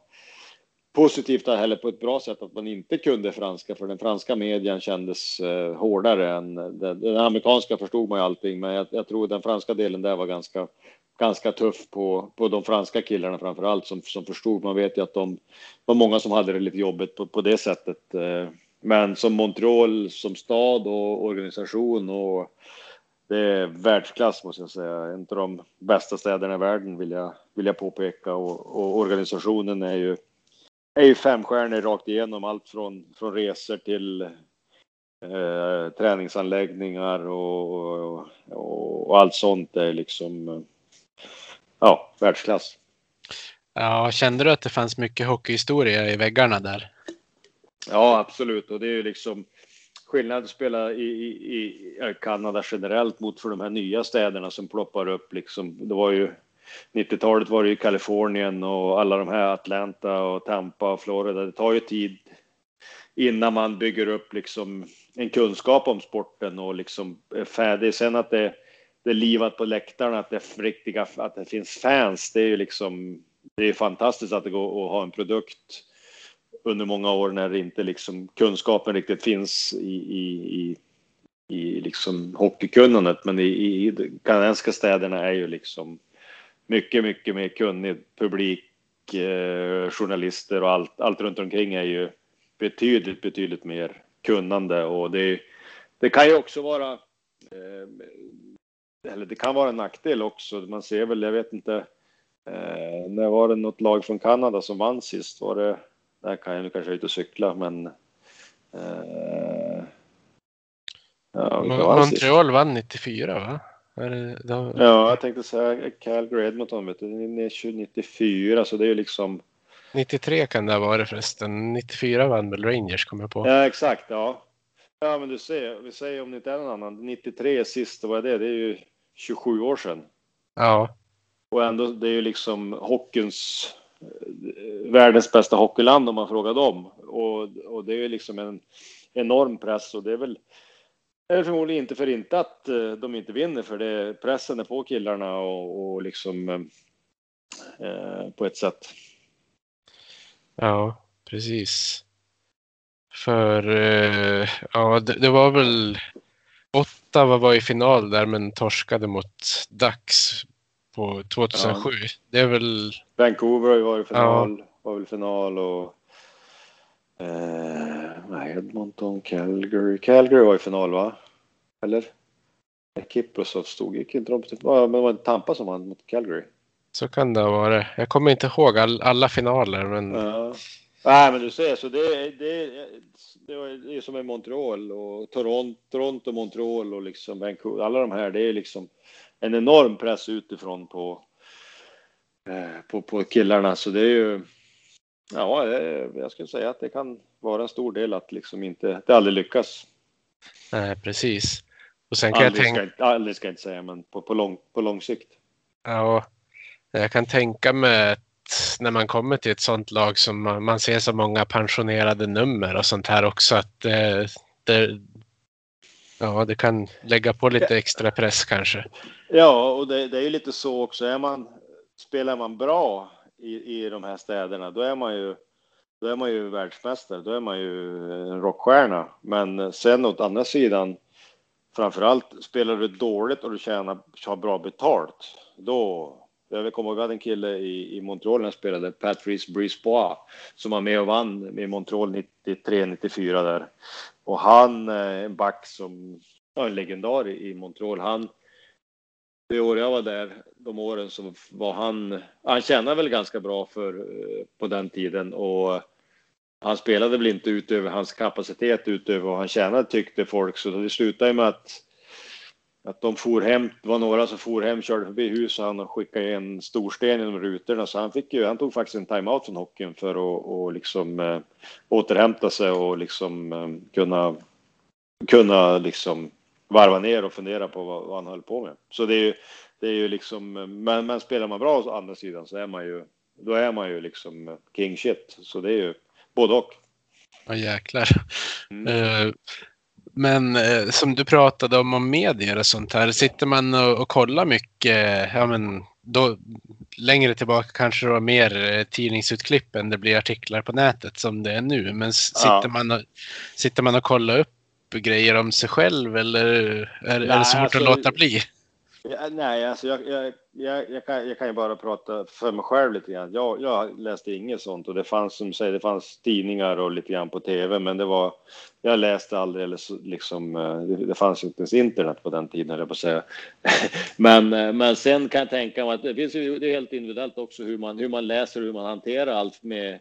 positivt eller på ett bra sätt att man inte kunde franska för den franska medien kändes eh, hårdare än den, den, amerikanska förstod man ju allting men jag, jag, tror den franska delen där var ganska ganska tuff på, på de franska killarna framför allt som, som förstod. Man vet ju att de var många som hade det lite jobbigt på, på det sättet. Eh, men som Montreal som stad och organisation och det är världsklass måste jag säga. En av de bästa städerna i världen vill jag, vill jag påpeka och, och organisationen är ju är ju femstjärnor rakt igenom. Allt från, från resor till eh, träningsanläggningar och, och, och, allt sånt är liksom ja, världsklass. Ja, kände du att det fanns mycket hockeyhistoria i väggarna där? Ja, absolut. Och det är ju liksom skillnad att spela i, i, i Kanada generellt mot för de här nya städerna som ploppar upp. Liksom, det var ju 90-talet var det ju Kalifornien och alla de här Atlanta och Tampa och Florida. Det tar ju tid innan man bygger upp liksom en kunskap om sporten och liksom är färdig. Sen att det, det är livat på läktarna, att det är riktiga, att det finns fans. Det är ju liksom, det är fantastiskt att det går att ha en produkt under många år när det inte liksom kunskapen riktigt finns i, i, i, i liksom hockeykunnandet. Men i, i kanadensiska städerna är ju liksom mycket, mycket mer kunnig publik eh, journalister och allt, allt runt omkring är ju betydligt, betydligt mer kunnande och det, det kan ju också vara eh, eller det kan vara en nackdel också. Man ser väl, jag vet inte, eh, när var det något lag från Kanada som vann sist? Var det, där kan jag nu kanske ut och cykla, men eh, ja, Montreal vann 94 va? Då... Ja, jag tänkte säga Calgary Edmonton, vet du, 94, så det är ju liksom 93 kan det ha varit förresten. 94 vann väl Rangers kommer jag på. Ja exakt, ja. Ja men du ser, vi säger om det inte är någon annan. 93 sist, vad är det? Det är ju 27 år sedan. Ja. Och ändå, det är ju liksom hockeyns eh, världens bästa hockeyland om man frågar dem. Och, och det är ju liksom en enorm press och det är väl är förmodligen inte för inte att eh, de inte vinner för det pressen är på killarna och, och liksom eh, på ett sätt. Ja, precis. För eh, ja, det, det, var väl Ottawa var i final där men torskade mot Dax på 2007. Ja. Det är väl... Vancouver har ju varit i final, ja. var väl final och eh, Edmonton, Calgary. Calgary var i final va? Eller? Kiprosov stod, gick inte de. Men det var Tampa som vann mot Calgary. Så kan det ha varit. Jag kommer inte ihåg all, alla finaler men... Ja. Nej men du ser så det, det, det är som i Montreal och Toronto, Toronto, Montreal och liksom Vancouver. Alla de här, det är liksom en enorm press utifrån på, eh, på, på killarna. Så det är ju, ja, jag skulle säga att det kan vara en stor del att liksom inte, det aldrig lyckas. Nej, precis. Och sen kan aldrig, jag tänka... ska, aldrig ska jag inte säga, men på, på, lång, på lång sikt. Ja, jag kan tänka mig att när man kommer till ett sånt lag som man, man ser så många pensionerade nummer och sånt här också att det, det, ja, det kan lägga på lite extra press kanske. Ja, och det, det är ju lite så också. Är man, spelar man bra i, i de här städerna, då är man ju då är man ju världsmästare, då är man ju en rockstjärna. Men sen åt andra sidan, framförallt spelar du dåligt och du tjänar, har bra betalt, då, jag kommer ihåg att en kille i, i Montreal när jag spelade, Patrice Brisbois, som var med och vann i Montreal 93-94 där. Och han, eh, en back som, ja, en legendar i Montreal, han, det år jag var där, de åren så var han, han tjänade väl ganska bra för, eh, på den tiden och han spelade väl inte utöver hans kapacitet utöver vad han tjänade tyckte folk så det slutade med att att de for hem, det var några som for hem, körde förbi huset han och skickade en stor sten genom rutorna så han fick ju, han tog faktiskt en timeout från hockeyn för att och liksom äh, återhämta sig och liksom äh, kunna kunna liksom varva ner och fundera på vad, vad, han höll på med. Så det är ju, det är ju liksom, men, men spelar man bra å andra sidan så är man ju, då är man ju liksom king shit. Så det är ju både och. Ja jäklar. Mm. Uh, men eh, som du pratade om, om medier och sånt här, sitter man och, och kollar mycket, ja men då, längre tillbaka kanske det var mer eh, tidningsutklipp än det blir artiklar på nätet som det är nu. Men sitter, ja. man, och, sitter man och kollar upp grejer om sig själv eller är, Nej, är det svårt alltså, att låta bli? Ja, nej, alltså jag, jag, jag, jag, kan, jag kan ju bara prata för mig själv lite grann. Jag, jag läste inget sånt och det fanns som säger, det fanns tidningar och lite grann på tv, men det var. Jag läste aldrig eller liksom. Eh, det, det fanns inte ens internet på den tiden, jag på att säga. men, eh, men sen kan jag tänka mig att det finns ju, det är helt individuellt också hur man, hur man läser och hur man hanterar allt med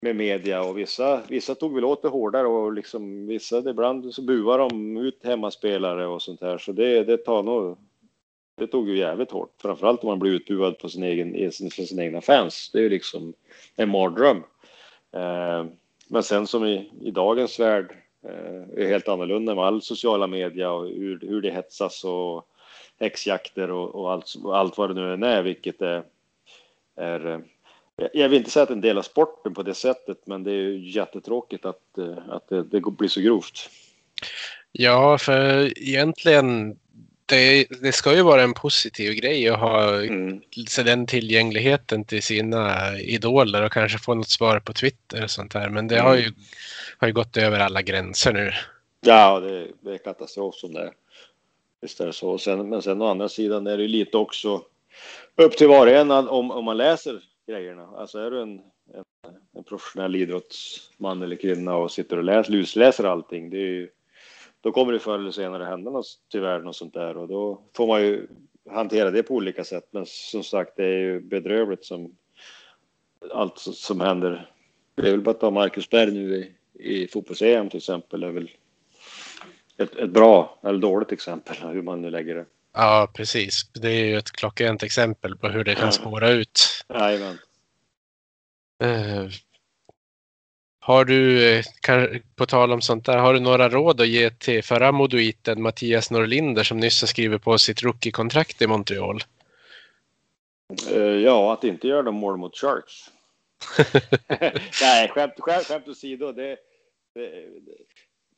med media och vissa, vissa tog väl åt det hårdare och liksom vissa ibland så buar de ut hemmaspelare och sånt här så det, det tar nog det tog ju jävligt hårt, framförallt om man blir utbuad på sin egen, för sina egna fans. Det är ju liksom en mardröm. Eh, men sen som i, i dagens värld eh, är helt annorlunda med all sociala media och hur, hur det hetsas och häxjakter och, och allt, allt vad det nu än är, vilket är, är eh, jag vill inte säga att en del av sporten på det sättet, men det är ju jättetråkigt att, eh, att det, det blir så grovt. Ja, för egentligen det, det, ska ju vara en positiv grej att ha mm. den tillgängligheten till sina idoler och kanske få något svar på Twitter och sånt här. Men det mm. har, ju, har ju gått över alla gränser nu. Ja, det, det är katastrof som det är. Visst är det så. Sen, men sen å andra sidan är det lite också upp till var och en om, om man läser grejerna. Alltså är du en, en, en professionell idrottsman eller kvinna och sitter och läser, lusläser allting, det är ju, då kommer det förr eller senare hända något tyvärr något sånt där och då får man ju hantera det på olika sätt. Men som sagt, det är ju bedrövligt som allt som händer. Det är väl bara att ta Marcus Berg nu i, i fotbolls-EM till exempel är väl ett, ett bra eller dåligt exempel hur man nu lägger det. Ja, precis. Det är ju ett klockrent exempel på hur det kan spåra ut. Jajamän. Har du, eh, på tal om sånt där, har du några råd att ge till förra modoiten Mattias Norlinder som nyss har skrivit på sitt rookie-kontrakt i Montreal? Uh, ja, att inte göra de mål mot Sharks. Nej, skämt, skämt, skämt åsido. Det, det,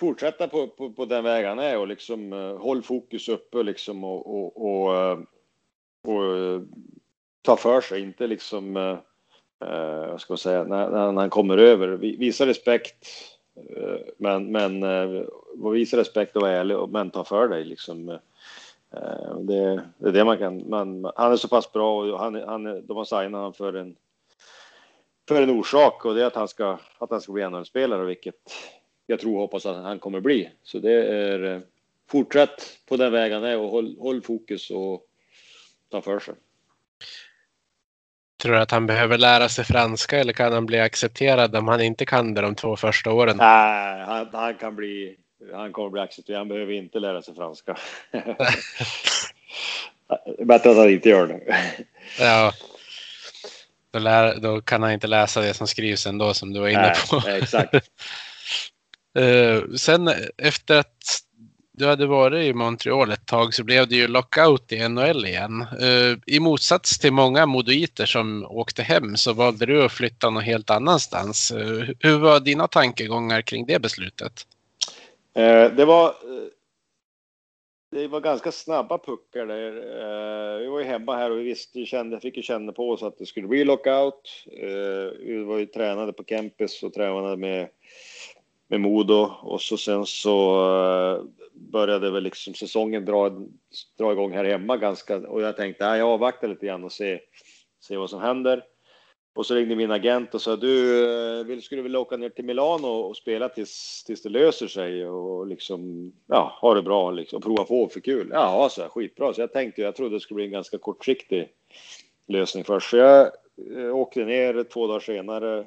fortsätta på, på, på den vägen är och liksom uh, håll fokus uppe liksom och, och, och, och ta för sig, inte liksom Eh, jag ska säga, när, när han kommer över. Visa respekt, eh, men, men eh, visa respekt och vara ärlig, men ta för dig liksom. Det, det är det man kan. Man, han är så pass bra och han, han, de har signat honom för en för en orsak och det är att han ska, att han ska bli NHL-spelare, vilket jag tror och hoppas att han kommer bli. Så det är fortsätt på den vägen är och håll, håll fokus och ta för sig. Tror du att han behöver lära sig franska eller kan han bli accepterad om han inte kan det de två första åren? Nej, han, han kan bli. Han kommer bli accepterad. Han behöver inte lära sig franska. Bättre att han inte gör det. ja. Då, lär, då, kan han inte läsa det som skrivs ändå som du var inne på. Nej, exakt. uh, sen efter att du hade varit i Montreal ett tag så blev det ju lockout i NHL igen. Uh, I motsats till många modoiter som åkte hem så valde du att flytta någon helt annanstans. Uh, hur var dina tankegångar kring det beslutet? Eh, det var det var ganska snabba puckar där. Vi var ju hemma här och vi visste, kände, fick ju känna på oss att det skulle bli lockout. Vi var ju tränade på campus och tränade med, med Modo och så sen så uh, började väl liksom säsongen dra, dra igång här hemma ganska och jag tänkte, nej, jag avvaktar lite grann och se, se vad som händer. Och så ringde min agent och sa du, eh, vill, skulle vilja åka ner till Milano och spela tills, tills det löser sig och liksom, ja, ha det bra liksom, och prova på för kul. Ja, så här, skitbra. Så jag tänkte, jag trodde det skulle bli en ganska kortsiktig lösning först. Så jag eh, åkte ner två dagar senare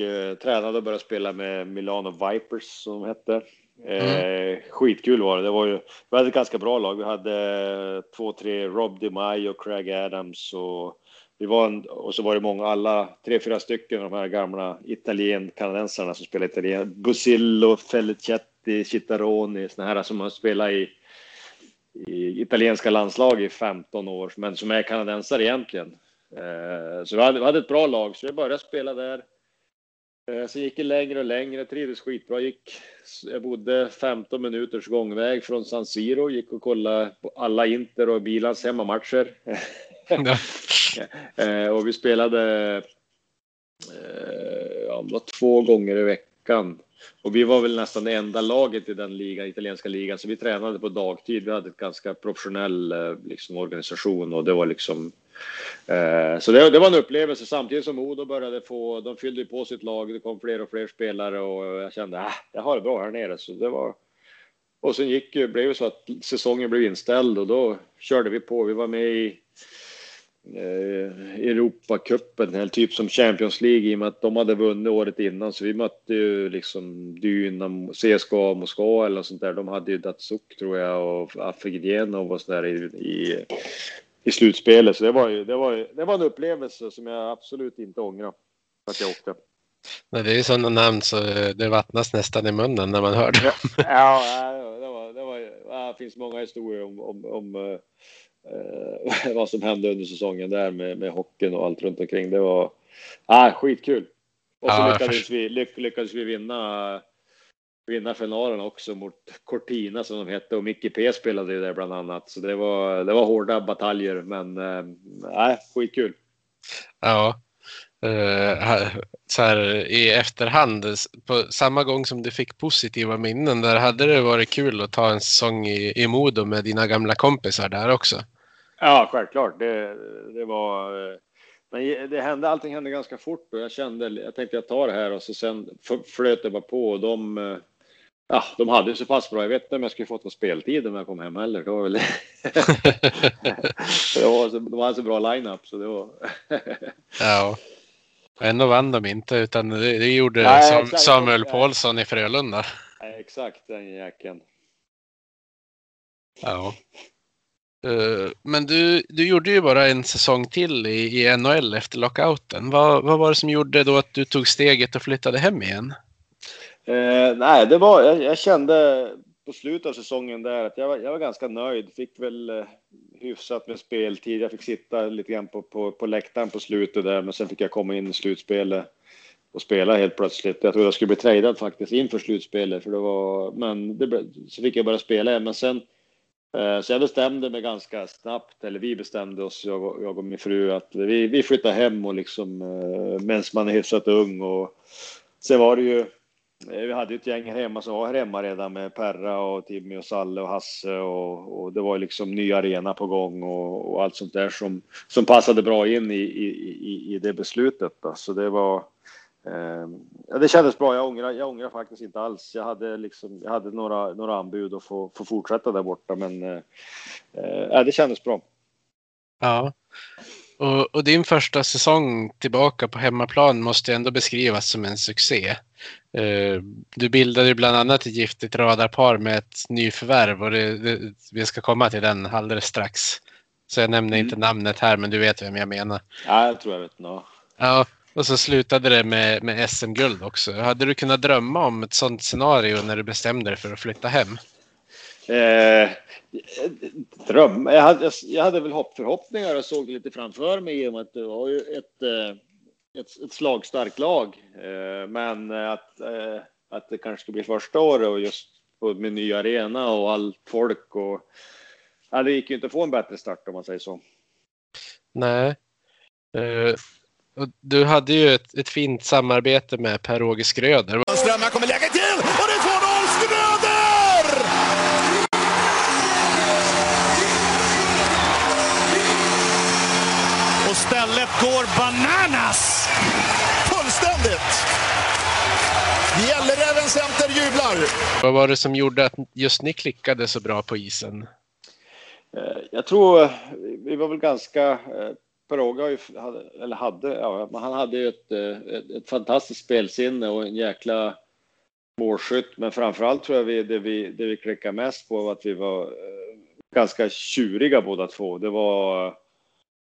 eh, tränade och började spela med Milano Vipers som de hette. Mm. Eh, skitkul var det. det var ju, vi hade ett ganska bra lag. Vi hade två, tre Rob DeMaio, och Craig Adams och vi var en, och så var det många, alla tre, fyra stycken av de här gamla italien-kanadensarna som spelade italien. Busillo, Felicetti, Citaroni, såna här som har spelat i, i italienska landslag i 15 år, men som är kanadensare egentligen. Eh, så vi hade, vi hade ett bra lag, så vi började spela där. Eh, så gick det längre och längre, trivdes skitbra. Gick, jag bodde 15 minuters gångväg från San Siro, gick och kollade på alla Inter och Bilans hemmamatcher. Eh, och vi spelade eh, ja, två gånger i veckan. Och vi var väl nästan det enda laget i den liga, italienska ligan, så vi tränade på dagtid. Vi hade ett ganska professionell liksom, organisation och det var liksom Eh, så det, det, var en upplevelse samtidigt som Modo började få, de fyllde på sitt lag, det kom fler och fler spelare och jag kände att ah, jag har det bra här nere. Så det var, och sen gick, blev det så att säsongen blev inställd och då körde vi på. Vi var med i eh, Europacupen, eller typ som Champions League i och med att de hade vunnit året innan. Så vi mötte ju liksom Dynamo, CSKA Moskva eller något sånt där. De hade ju Datsuk tror jag och Afegdienov och sådär i, i, i slutspelet. Så det var ju, det var det var en upplevelse som jag absolut inte ångrar att jag åkte. Nej, det är sådana namn så det vattnas nästan i munnen när man hör dem. Ja, ja det, var, det, var, det finns många historier om, om, om eh, vad som hände under säsongen där med, med hockeyn och allt runt omkring. Det var ah, skitkul. Och så ja, lyckades, vi, lyck, lyckades vi vinna, vinna finalen också mot Cortina som de hette och Micke P spelade ju där bland annat. Så det var, det var hårda bataljer, men äh, skitkul. Ja, Uh, så här, i efterhand, på samma gång som du fick positiva minnen där, hade det varit kul att ta en säsong i, i Modo med dina gamla kompisar där också? Ja, självklart. Det, det var... men det hände, allting hände ganska fort och jag kände, jag tänkte jag tar det här och så sen flöt det bara på och de, eh, ja, de hade så pass bra. Jag vet inte om jag skulle fått någon speltid om jag kom hem heller. Det var väl det var så, de hade så bra line-up så det var. ja. Ändå vann de inte utan det, det gjorde Nej, Sam, Samuel Paulsson i Frölunda. Nej, exakt den jäkeln. Ja. Eh, men du, du gjorde ju bara en säsong till i, i NHL efter lockouten. Vad, vad var det som gjorde då att du tog steget och flyttade hem igen? Eh, nej, det var, jag, jag, kände på slutet av säsongen där att jag var, jag var ganska nöjd. Fick väl eh, hyfsat med speltid. Jag fick sitta lite grann på, på, på läktaren på slutet där, men sen fick jag komma in i slutspelet och spela helt plötsligt. Jag trodde jag skulle bli tradad faktiskt inför slutspelet, för det var, men det, så fick jag börja spela igen. Men sen eh, så jag bestämde mig ganska snabbt, eller vi bestämde oss, jag och, jag och min fru, att vi, vi flyttar hem och liksom eh, medan man är hyfsat ung. Och sen var det ju, Eh, vi hade ett gäng hemma som var här hemma redan med Perra och Timmy och Salle och Hasse och, och det var liksom ny arena på gång och, och, allt sånt där som, som passade bra in i, i, i, i det beslutet. Då. Så det var, Eh, ja, det kändes bra. Jag ångrar, jag ångrar faktiskt inte alls. Jag hade, liksom, jag hade några, några anbud att få, få fortsätta där borta, men eh, eh, det kändes bra. Ja, och, och, din första säsong tillbaka på hemmaplan måste ändå beskrivas som en succé. Eh, du bildade bland annat ett giftigt radarpar med ett nyförvärv och det, det, vi ska komma till den alldeles strax. Så jag nämner mm. inte namnet här, men du vet vem jag menar. Ja, jag tror jag vet. No. Ja, och så slutade det med, med SM-guld också. Hade du kunnat drömma om ett sånt scenario när du bestämde dig för att flytta hem? Eh, dröm? Jag hade, jag hade väl hopp, förhoppningar och såg det lite framför mig i och med att det var ju ett, eh, ett, ett slagstarkt lag. Eh, men att, eh, att det kanske skulle bli första året och just med ny arena och allt folk och ja, det gick ju inte att få en bättre start om man säger så. Nej. Du hade ju ett, ett fint samarbete med Per-Åge Skröder. Strömmar kommer lägga till går bananas! Fullständigt! Gälleräven Center jublar! Vad var det som gjorde att just ni klickade så bra på isen? Eh, jag tror vi var väl ganska eh, Per-Åge hade, eller hade, ja, han hade ju ett, eh, ett, ett, fantastiskt spelsinne och en jäkla målskytt. Men framförallt tror jag vi, det vi, det vi klickade mest på var att vi var ganska tjuriga båda två. Det var,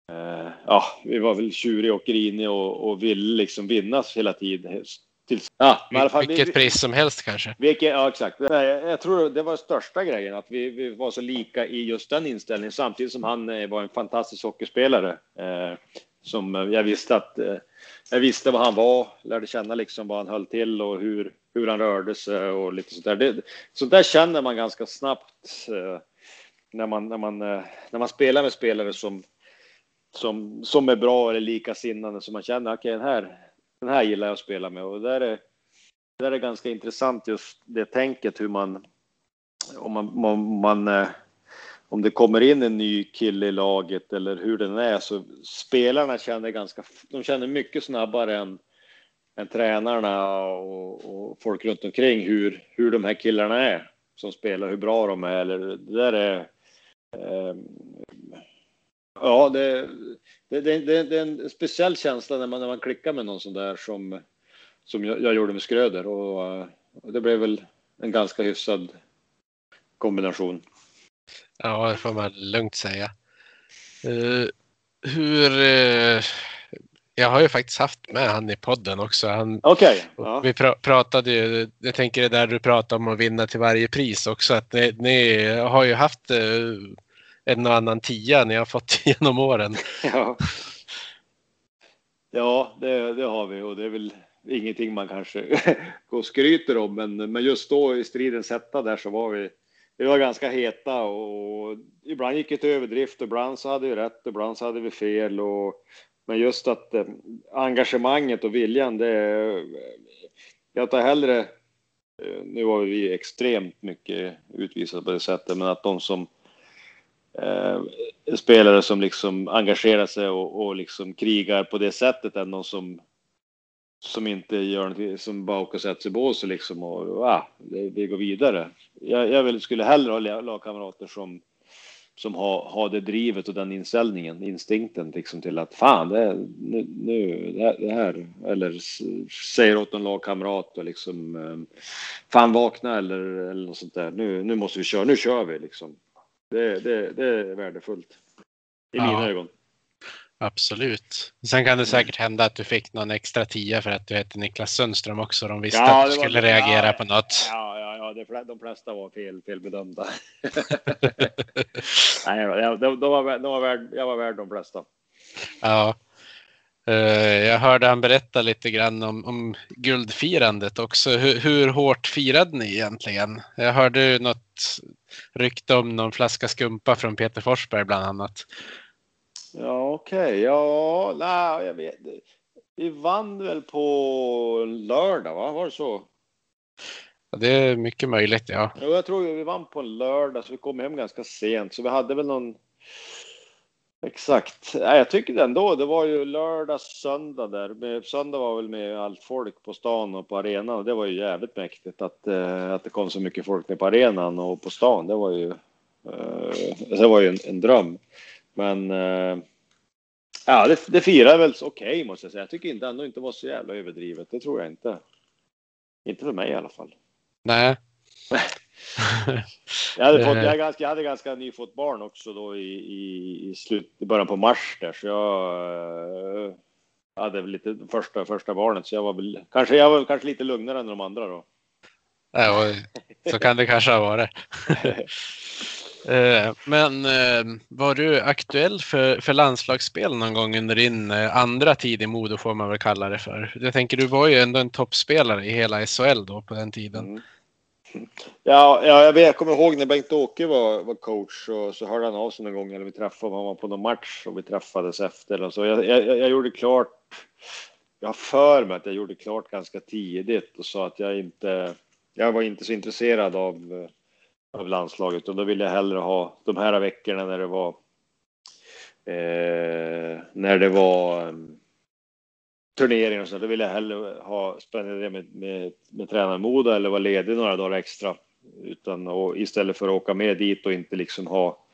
eh, ja, vi var väl tjuriga och griniga och, och ville liksom vinnas hela tiden. Till, ja, i alla fall, vilket vi, pris som helst kanske. Vilket, ja, exakt. Jag tror det var största grejen, att vi, vi var så lika i just den inställningen, samtidigt som han eh, var en fantastisk hockeyspelare. Eh, som jag visste att eh, jag visste vad han var, lärde känna liksom vad han höll till och hur, hur han rörde sig och lite sånt där. Det, sånt där känner man ganska snabbt eh, när, man, när, man, eh, när man spelar med spelare som, som, som är bra eller likasinnade, som man känner okej, okay, den här den här gillar jag att spela med. Och där är, där är ganska intressant just det tänket hur man om man, om, man eh, om det kommer in en ny kille i laget eller hur den är så spelarna känner ganska, de känner mycket snabbare än, än tränarna och, och folk runt omkring hur, hur de här killarna är som spelar, hur bra de är eller det där är eh, Ja, det, det, det, det, är en speciell känsla när man, när man klickar med någon sån där som, som jag, jag gjorde med Skröder och, och, det blev väl en ganska hyfsad kombination. Ja, det får man lugnt säga. Uh, hur... Uh, jag har ju faktiskt haft med han i podden också. Okej. Okay, ja. Vi pra, pratade ju, jag tänker det där du pratade om att vinna till varje pris också, att ni, ni har ju haft uh, en och annan tia ni har fått genom åren. Ja, ja det, det har vi och det är väl ingenting man kanske går och skryter om, men, men just då i stridens hetta där så var vi, vi var ganska heta och ibland gick det till överdrift, ibland så hade vi rätt, ibland så hade vi fel och men just att eh, engagemanget och viljan, det jag tar hellre eh, nu var vi extremt mycket utvisade på det sättet, men att de som Eh, spelare som liksom engagerar sig och, och liksom krigar på det sättet än någon som som inte gör någonting, som bara åker och sätter sig i bås liksom och ah, vi går vidare. Jag, jag vill, skulle hellre ha lagkamrater som som har, har det drivet och den inställningen, instinkten liksom till att fan, det, nu, nu det, här, det här, eller säger åt en lagkamrat och liksom eh, fan vakna eller, eller något sånt där. Nu, nu måste vi köra, nu kör vi liksom. Det, det, det är värdefullt i ja. mina ögon. Absolut. Sen kan det säkert hända att du fick någon extra tia för att du heter Niklas Sundström också. De visste ja, att du skulle var, reagera ja, på något. Ja, ja, ja, de flesta var fel, felbedömda. Nej, de, de, var, de var värd, jag var värd de flesta. Ja. Eh, jag hörde han berätta lite grann om, om guldfirandet också. Hur, hur, hårt firade ni egentligen? Jag hörde något rykte om någon flaska skumpa från Peter Forsberg bland annat. Ja, okej. Okay. Ja, nej, jag vet. Vi vann väl på lördag, va? Var det så? Ja, det är mycket möjligt, ja. Jo, jag tror vi vann på en lördag, så vi kom hem ganska sent, så vi hade väl någon. Exakt. Nej, jag tycker det ändå. Det var ju lördag, söndag där. Söndag var väl med allt folk på stan och på arenan det var ju jävligt mäktigt att, eh, att det kom så mycket folk ner på arenan och på stan. Det var ju, eh, det var ju en, en dröm. Men eh, ja, det, det firar väl okej okay, måste jag säga. Jag tycker inte ändå inte var så jävla överdrivet. Det tror jag inte. Inte för mig i alla fall. Nej. jag, hade fått, jag, ganska, jag hade ganska nyfått barn också då i, i, i, slut, i början på mars där, så jag äh, hade väl lite första, första barnet, så jag var väl kanske, jag var kanske lite lugnare än de andra då. Ja, så kan det kanske ha varit. Eh, men eh, var du aktuell för, för landslagsspel någon gång under din eh, andra tid i Modo får man väl kalla det för? Jag tänker du var ju ändå en toppspelare i hela SHL då på den tiden. Mm. Ja, ja jag, vet, jag kommer ihåg när Bengt-Åke var, var coach och så hörde han av sig någon gång eller vi träffade honom på någon match och vi träffades efter och så. Jag, jag, jag gjorde klart. Jag har för mig att jag gjorde klart ganska tidigt och sa att jag inte. Jag var inte så intresserad av av landslaget och då ville jag hellre ha de här veckorna när det var eh, när det var turneringar och så. Då ville jag hellre ha spendera med, med, med tränarmoda eller vara ledig några dagar extra utan och istället för att åka med dit och inte liksom ha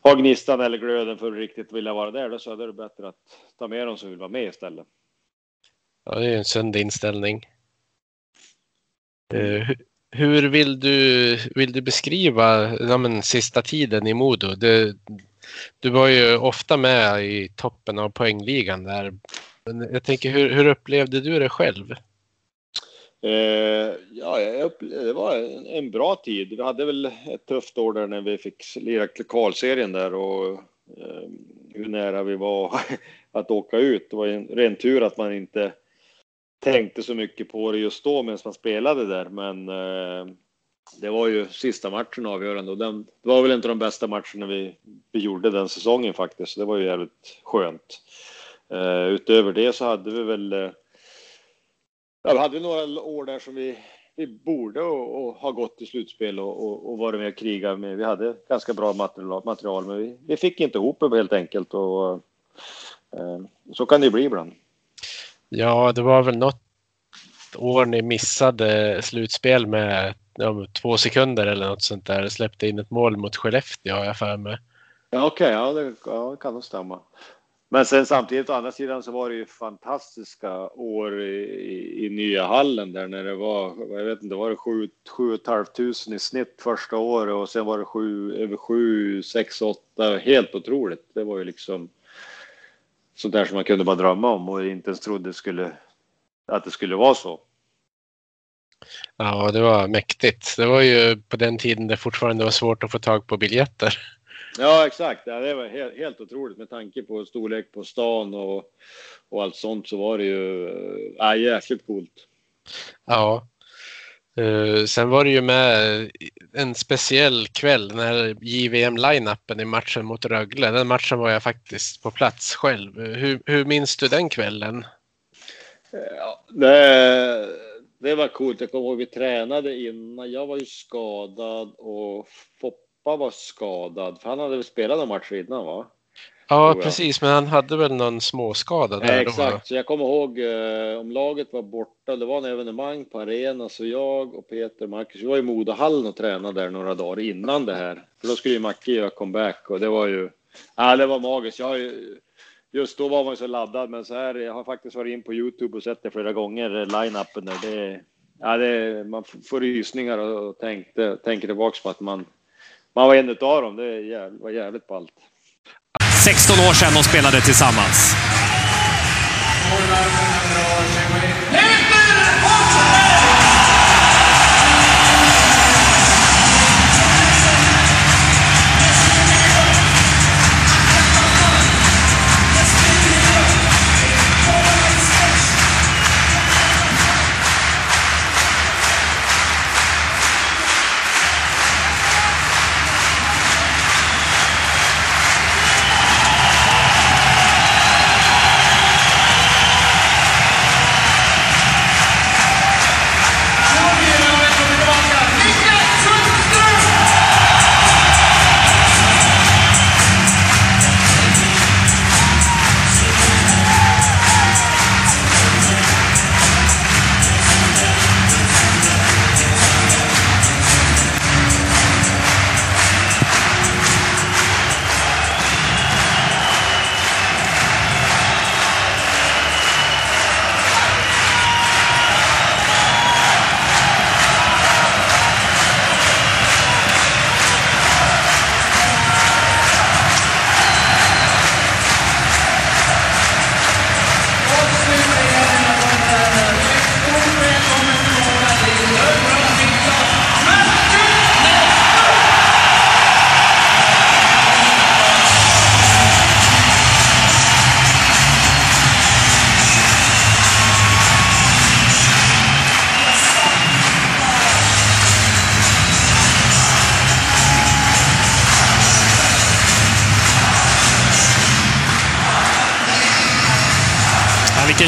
ha gnistan eller glöden för att riktigt vilja vara där. Då så är det bättre att ta med dem som vill vara med istället. Ja, det är en sund inställning. Uh, hur vill du, vill du beskriva ja, men, sista tiden i Modo? Du, du var ju ofta med i toppen av poängligan där. Men jag tänker, hur, hur upplevde du det själv? Eh, ja, upplevde, det var en, en, bra tid. Vi hade väl ett tufft år där när vi fick lira kvalserien där och eh, hur nära vi var att åka ut. Det var en ren tur att man inte tänkte så mycket på det just då medan man spelade där, men eh, det var ju sista matchen avgörande och den, det var väl inte de bästa matcherna vi, vi gjorde den säsongen faktiskt. Så det var ju jävligt skönt. Eh, utöver det så hade vi väl. Eh, ja, vi hade några år där som vi vi borde och, och ha gått till slutspel och, och, och varit med och kriga med. Vi hade ganska bra material, material men vi, vi fick inte ihop det helt enkelt och eh, så kan det bli ibland. Ja, det var väl något år ni missade slutspel med ja, två sekunder eller något sånt där. Släppte in ett mål mot Skellefteå har jag för mig. Ja, Okej, okay, ja, det, ja, det kan nog stämma. Men sen samtidigt å andra sidan så var det ju fantastiska år i, i, nya hallen där när det var, jag vet inte, var det sju, sju och halvt tusen i snitt första året och sen var det sju, över sju, sex, åtta. Helt otroligt. Det var ju liksom sånt där som man kunde bara drömma om och inte ens trodde skulle, att det skulle vara så. Ja, det var mäktigt. Det var ju på den tiden det fortfarande var svårt att få tag på biljetter. Ja, exakt. Ja, det var helt, helt otroligt med tanke på storlek på stan och, och allt sånt så var det ju ja, jäkligt coolt. Ja, Uh, sen var det ju med en speciell kväll när JVM-line-upen i matchen mot Rögle. Den matchen var jag faktiskt på plats själv. Hur, hur minns du den kvällen? Ja, det, det var coolt. Jag kommer ihåg vi tränade innan. Jag var ju skadad och Foppa pappa var skadad, för han hade väl spelat en match innan va? Ja, precis, men han hade väl någon småskada där exakt, så jag kommer ihåg eh, om laget var borta, det var en evenemang på arena, så jag och Peter och Marcus, vi var i Modahallen och tränade där några dagar innan det här. För då skulle ju Macke göra comeback och det var ju, ja det var magiskt. Jag ju, just då var man ju så laddad, men så här, jag har faktiskt varit in på Youtube och sett det flera gånger, line-upen där. Det, ja, det, man får rysningar och tänkte, tänker tillbaks på att man, man var en av dem. Det jävligt, var jävligt ballt. 16 år sedan de spelade tillsammans.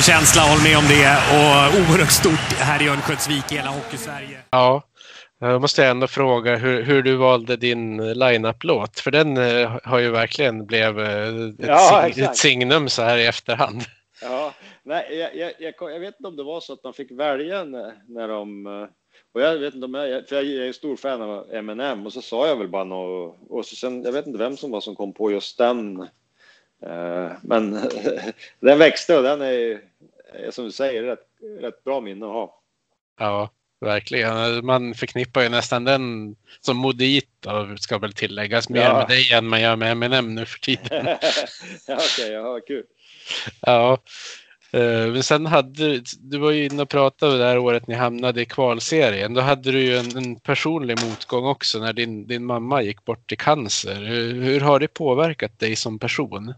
Vilken känsla, håll med om det. Och oerhört stort här i Örnsköldsvik, i hela Hockeysverige. Ja, jag måste ändå fråga hur, hur du valde din line-up-låt. För den eh, har ju verkligen blivit eh, ett, Ja, sig- ett signum så här i efterhand. Ja, nej, jag, jag, jag, jag vet inte om det var så att de fick välja när, när de... eh, Och jag vet inte om jag, för jag är ju stor fan av Eminem och så sa jag väl bara något, och så sen, jag vet inte vem som var som kom på just den. Eh, Men den växte och den är, är som du säger rätt, rätt bra minne att ha. Ja, verkligen. Man förknippar ju nästan den som Modito, ska väl tilläggas, mer Ja. med dig än man gör med Eminem nu för tiden. ja, Okej, ja, kul. Ja. Eh, Men sen hade du var ju inne och pratade det här året ni hamnade i kvalserien. Då hade du ju en, en personlig motgång också när din, din mamma gick bort i cancer. Hur, hur har det påverkat dig som person?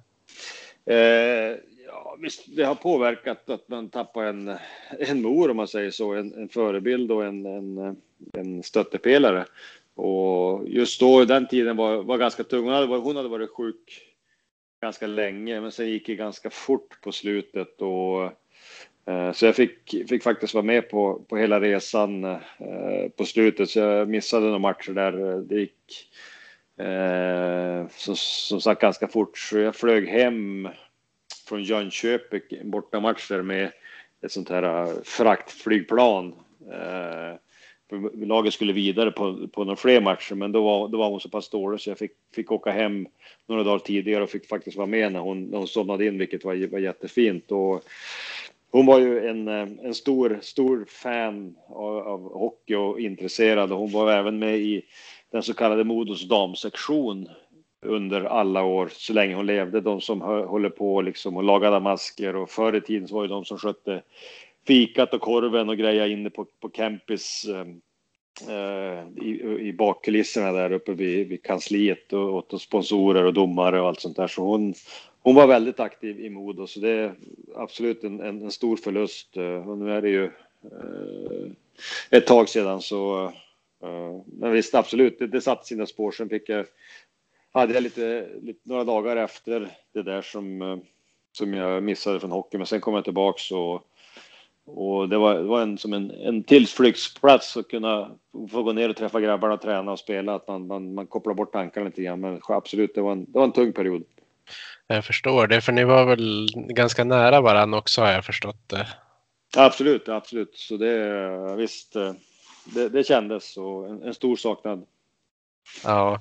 Eh, ja, visst, det har påverkat att man tappar en, en mor om man säger så, en, en förebild och en, en, en stöttepelare. Och just då, den tiden var, var ganska tung. Hon hade, varit, hon hade varit sjuk ganska länge, men sen gick det ganska fort på slutet. Och, eh, så jag fick, fick faktiskt vara med på, på hela resan eh, på slutet, så jag missade några matcher där. Det gick eh, som, som sagt ganska fort, så jag flög hem från Jönköping, bortamatcher med ett sånt här äh, fraktflygplan. Eh, laget skulle vidare på, på några fler matcher, men då var, då var hon så pass dålig så jag fick, fick åka hem några dagar tidigare och fick faktiskt vara med när hon, när hon somnade in, vilket var, var jättefint. Och hon var ju en, eh, en stor, stor fan av, av hockey och intresserad och hon var även med i den så kallade Modos damsektion under alla år så länge hon levde. De som håller på liksom och lagade masker och förr i tiden så var det de som skötte fikat och korven och grejer inne på, på campus eh, eh i, i bakkulisserna där uppe vid, vid kansliet och åt sponsorer och domare och allt sånt där. Så hon, hon var väldigt aktiv i Modo så det är absolut en, en, en stor förlust. Eh, och nu är det ju eh, ett tag sedan så eh, eh men visst absolut, det, det satte sina spår. Sen fick jag hade jag lite, lite några dagar efter det där som, eh, som jag missade från hockey. Men sen kom jag tillbaks och och det var, det var en, som en, en tillflyktsplats att kunna få gå ner och träffa grabbarna, träna och spela. Att man, man, man kopplar bort tankarna lite grann. Men absolut, det var en, det var en tung period. Jag förstår det, för ni var väl ganska nära varandra också har jag förstått det. Absolut, absolut. Så det visst, det, det kändes och en, en stor saknad. Ja.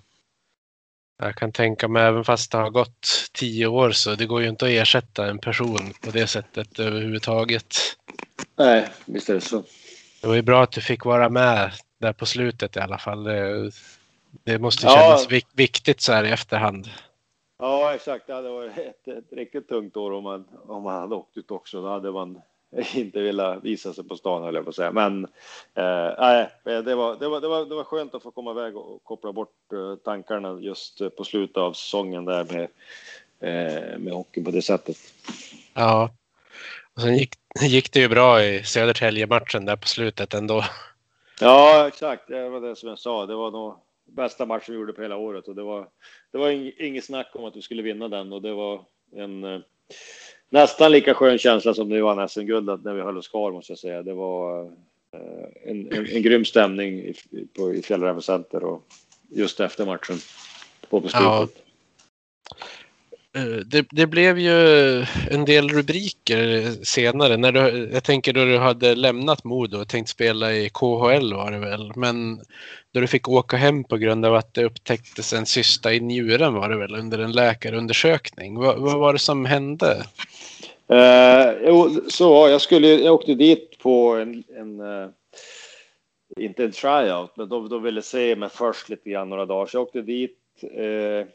Jag kan tänka mig, även fast det har gått tio år så det går ju inte att ersätta en person på det sättet överhuvudtaget. Nej, visst är det så. Det var ju bra att du fick vara med där på slutet i alla fall. Det, det måste kännas ja. viktigt så här i efterhand. Ja, exakt. Det hade varit ett, ett riktigt tungt år om man, om man hade åkt ut också. Då hade man inte velat visa sig på stan höll jag på att säga. Men eh, nej, det var, det, var, det, var, det var skönt att få komma iväg och koppla bort eh, tankarna just på slutet av säsongen där med, eh, med hockey på det sättet. Ja, och sen gick, gick det ju bra i Södertälje-matchen där på slutet ändå. Ja, exakt. Det var det som jag sa. Det var nog bästa matchen vi gjorde på hela året och det var, det var inget snack om att vi skulle vinna den och det var en eh, nästan lika skön känsla som det var SM-guld när vi höll oss kvar måste jag säga. Det var eh, en, en, en grym stämning i, på, i Fjällräven Center och just efter matchen på beslutet. Ja. Eh, det, det, blev ju en del rubriker senare. När du, jag tänker då du hade lämnat Modo och tänkt spela i KHL var det väl. Men då du fick åka hem på grund av att det upptäcktes en cysta i njuren var det väl under en läkarundersökning. Vad, vad var det som hände? Uh, jo, så jag skulle, jag åkte dit på en, en uh, inte en tryout, men de, de ville se mig först lite grann några dagar. Så jag åkte dit, uh,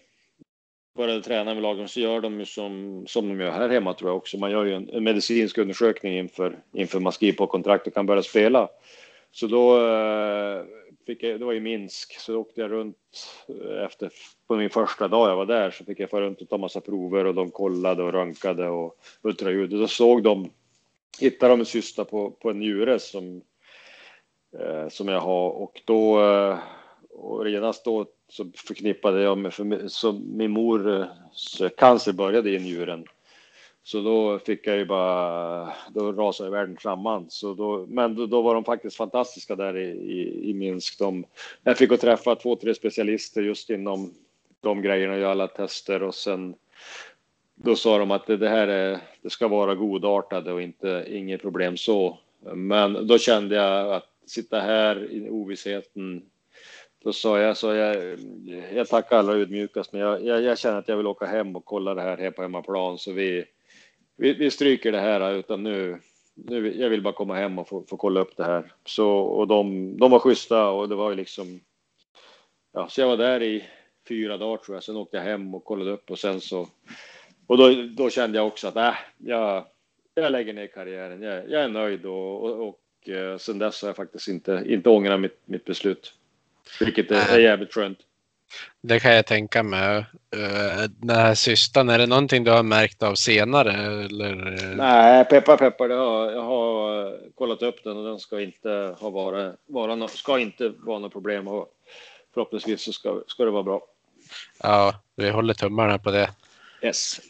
började träna med lagen, så gör de ju som, som de gör här hemma tror jag också. Man gör ju en, en medicinsk undersökning inför, inför man skriver på kontrakt och kan börja spela. Så då fick jag, det var i Minsk, så då åkte jag runt eh, efter, på min första dag jag var där så fick jag fara runt och ta massa prover och de kollade och röntgade och ultraljud. Och då såg de, hittade de en cysta på, på en njure som, eh, som jag har och då, eh, och genast då så förknippade jag med, för, så min mors eh, cancer började i njuren. Så då fick jag ju bara, då rasade världen samman. Så då, men då, då, var de faktiskt fantastiska där i, i, i Minsk. De, jag fick att träffa två, tre specialister just inom de grejerna, göra alla tester och sen då sa de att det, det här är, det ska vara godartade och inte, inget problem så. Men då kände jag att sitta här i ovissheten då sa jag så jag, jag tackar allra ödmjukast, men jag, jag, jag, känner att jag vill åka hem och kolla det här, här på hemmaplan så vi, vi, vi stryker det här utan nu, nu, jag vill bara komma hem och få, få kolla upp det här. Så, och de, de var schyssta och det var ju liksom, ja, så jag var där i fyra dagar tror jag, sen åkte jag hem och kollade upp och sen så, och då, då kände jag också att äh, jag, jag lägger ner karriären, jag, jag är nöjd och, och, och eh, sen dess har jag faktiskt inte, inte ångrat mitt, mitt beslut. Vilket är, är jävligt skönt. Det kan jag tänka mig. Uh, den här systern, är det någonting du har märkt av senare? Eller? Nej, peppar peppar, har, jag har kollat upp den och den ska inte ha vara, vara ska inte vara något problem och förhoppningsvis så ska, ska det vara bra. Ja, vi håller tummarna på det. Yes.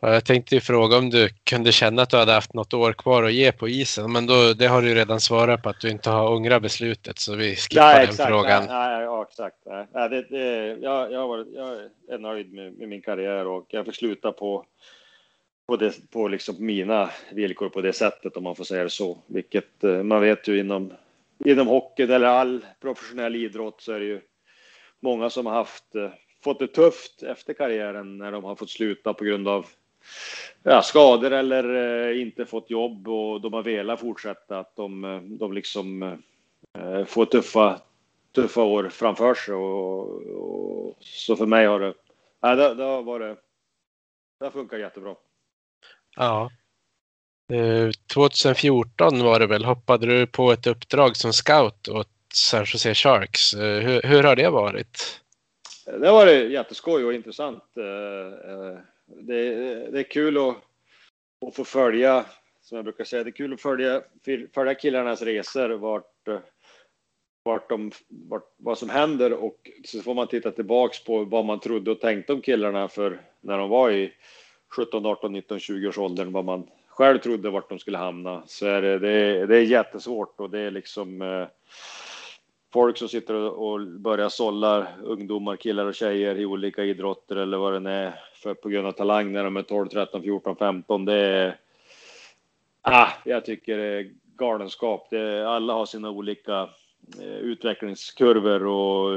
Jag tänkte ju fråga om du kunde känna att du hade haft något år kvar att ge på isen, men då, det har du ju redan svarat på att du inte har ångrat beslutet, så vi skippar nej, den exakt, frågan. Nej, nej, ja, exakt. Nej, det, det, jag, jag, varit, jag är nöjd med, med, min karriär och jag fick sluta på, på, det, på liksom mina villkor på det sättet, om man får säga det så. Vilket eh, man vet ju inom, inom hockeyn eller all professionell idrott så är det ju många som har haft eh, fått det tufft efter karriären när de har fått sluta på grund av ja, skador eller eh, inte fått jobb och de har velat fortsätta. Att de, eh, de liksom eh, får tuffa, tuffa år framför sig. Och, och så för mig har det, ja, det, det har varit, det har funkat jättebra. Ja. 2014 var det väl, hoppade du på ett uppdrag som scout åt San Jose Sharks. Hur, hur har det varit? Det har varit jätteskoj och intressant det, det är kul att, att få följa, som jag brukar säga, det är kul att följa, följa killarnas resor, vart, vart de, vart, vad som händer och så får man titta tillbaks på vad man trodde och tänkte om killarna för när de var i 17, 18, 19, 20 års åldern, vad man själv trodde vart de skulle hamna. Så är det, det, är, det är jättesvårt och det är liksom eh, folk som sitter och, börjar sålla ungdomar, killar och tjejer i olika idrotter eller vad det är för, på grund av talang när de är 12, 13, 14, 15. Det är, ah, jag tycker det är galenskap. Det, alla har sina olika eh, utvecklingskurvor och,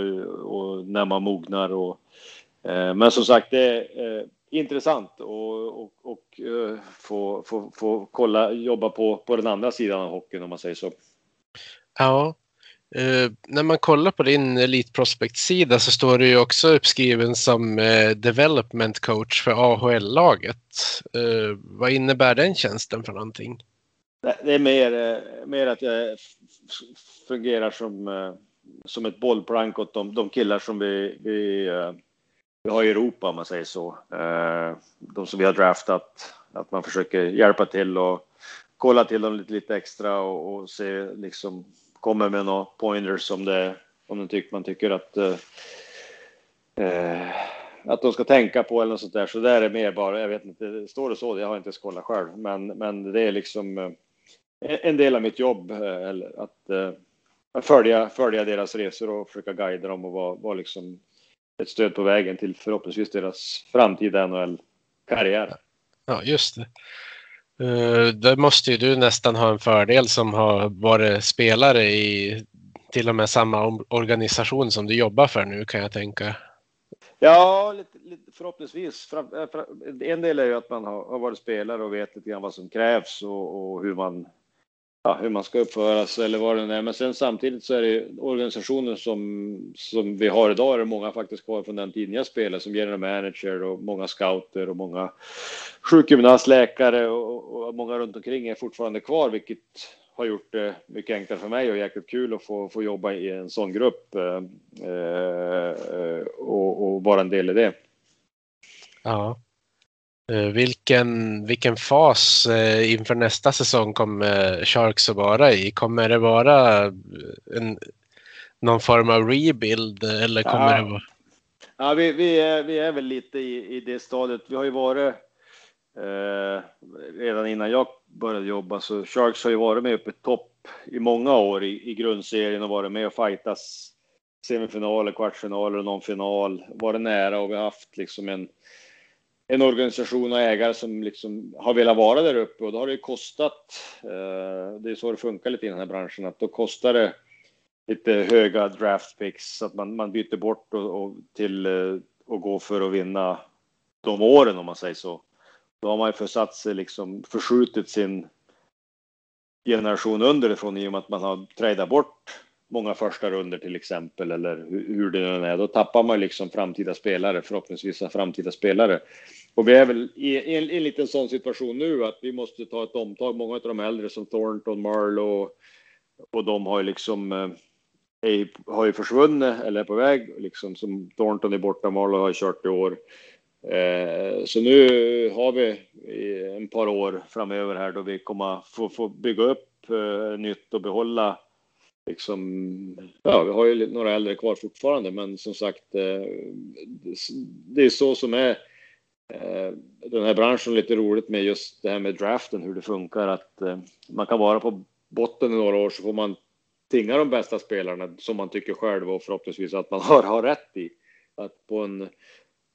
och när man mognar och eh, men som sagt, det är eh, intressant och, och, och eh, få, få, få kolla, jobba på, på den andra sidan av hockeyn om man säger så. Ja, uh, när man kollar på din Elitprospect-sida så står du ju också uppskriven som uh, development coach för AHL-laget. Eh, vad innebär den tjänsten för någonting? Det är mer, mer att jag fungerar som, som ett bollplank åt de, de killar som vi, vi vi har i Europa om man säger så. De som vi har draftat, att man försöker hjälpa till och kolla till dem lite, lite extra och, och se liksom kommer med några pointers om det om de tycker, man tycker att eh, eh, att de ska tänka på eller något sånt där. Så där är mer bara, jag vet inte, står det så? Jag har inte ens kollat själv, men, men det är liksom eh, en del av mitt jobb eh, eller att, eh, följa, följa deras resor och försöka guida dem och vara, vara liksom ett stöd på vägen till förhoppningsvis deras framtida NHL-karriär. Ja, just det. Eh, uh, där måste ju du nästan ha en fördel som har varit spelare i till och med samma organisation som du jobbar för nu kan jag tänka. Ja, lite, lite förhoppningsvis. Eh, en del är ju att man har, varit spelare och vet lite grann vad som krävs och, och hur man ja, hur man ska uppföra sig eller vad det nu är. Men sen samtidigt så är det organisationen som, som vi har idag är det många faktiskt kvar från den tiden jag spelade som general manager och många scouter och många sjukgymnast, läkare och, och många runt omkring är fortfarande kvar, vilket har gjort det mycket enklare för mig och jäkligt kul att få, få jobba i en sån grupp eh, eh och, och vara en del i det. Ja. Eh, vilken, vilken fas eh, inför nästa säsong kommer Sharks att vara i? Kommer det vara en, någon form av rebuild eller kommer ja. det vara? Ja, vi, vi, är, vi är väl lite i, i det stadiet. Vi har ju varit eh, redan innan jag började jobba så Sharks har ju varit med uppe i topp i många år i, i grundserien och varit med och fightas semifinaler, kvartsfinaler och någon final. Varit nära och vi har haft liksom en en organisation och ägare som liksom har velat vara där uppe och då har det kostat. Eh, det är så det funkar lite i den här branschen att då kostar det lite höga draft picks så att man, man byter bort och, och till eh, och gå för att vinna de åren om man säger så. Då har man ju försatt sig liksom förskjutit sin generation underifrån i och med att man har tradat bort många första runder till exempel eller hur det nu är. Då tappar man liksom framtida spelare, förhoppningsvis framtida spelare. Och vi är väl i en, en liten sån situation nu att vi måste ta ett omtag. Många av de äldre som Thornton, Marlowe och de har ju liksom eh, är, har ju försvunnit eller är på väg. Liksom som Thornton är borta, Marlowe har kört i år. Eh, så nu har vi en par år framöver här då vi kommer få, få bygga upp eh, nytt och behålla liksom, ja, vi har ju några äldre kvar fortfarande, men som sagt, eh, det är så som är eh, den här branschen lite roligt med just det här med draften, hur det funkar, att eh, man kan vara på botten i några år så får man tinga de bästa spelarna som man tycker själv och förhoppningsvis att man har, har rätt i. Att på en,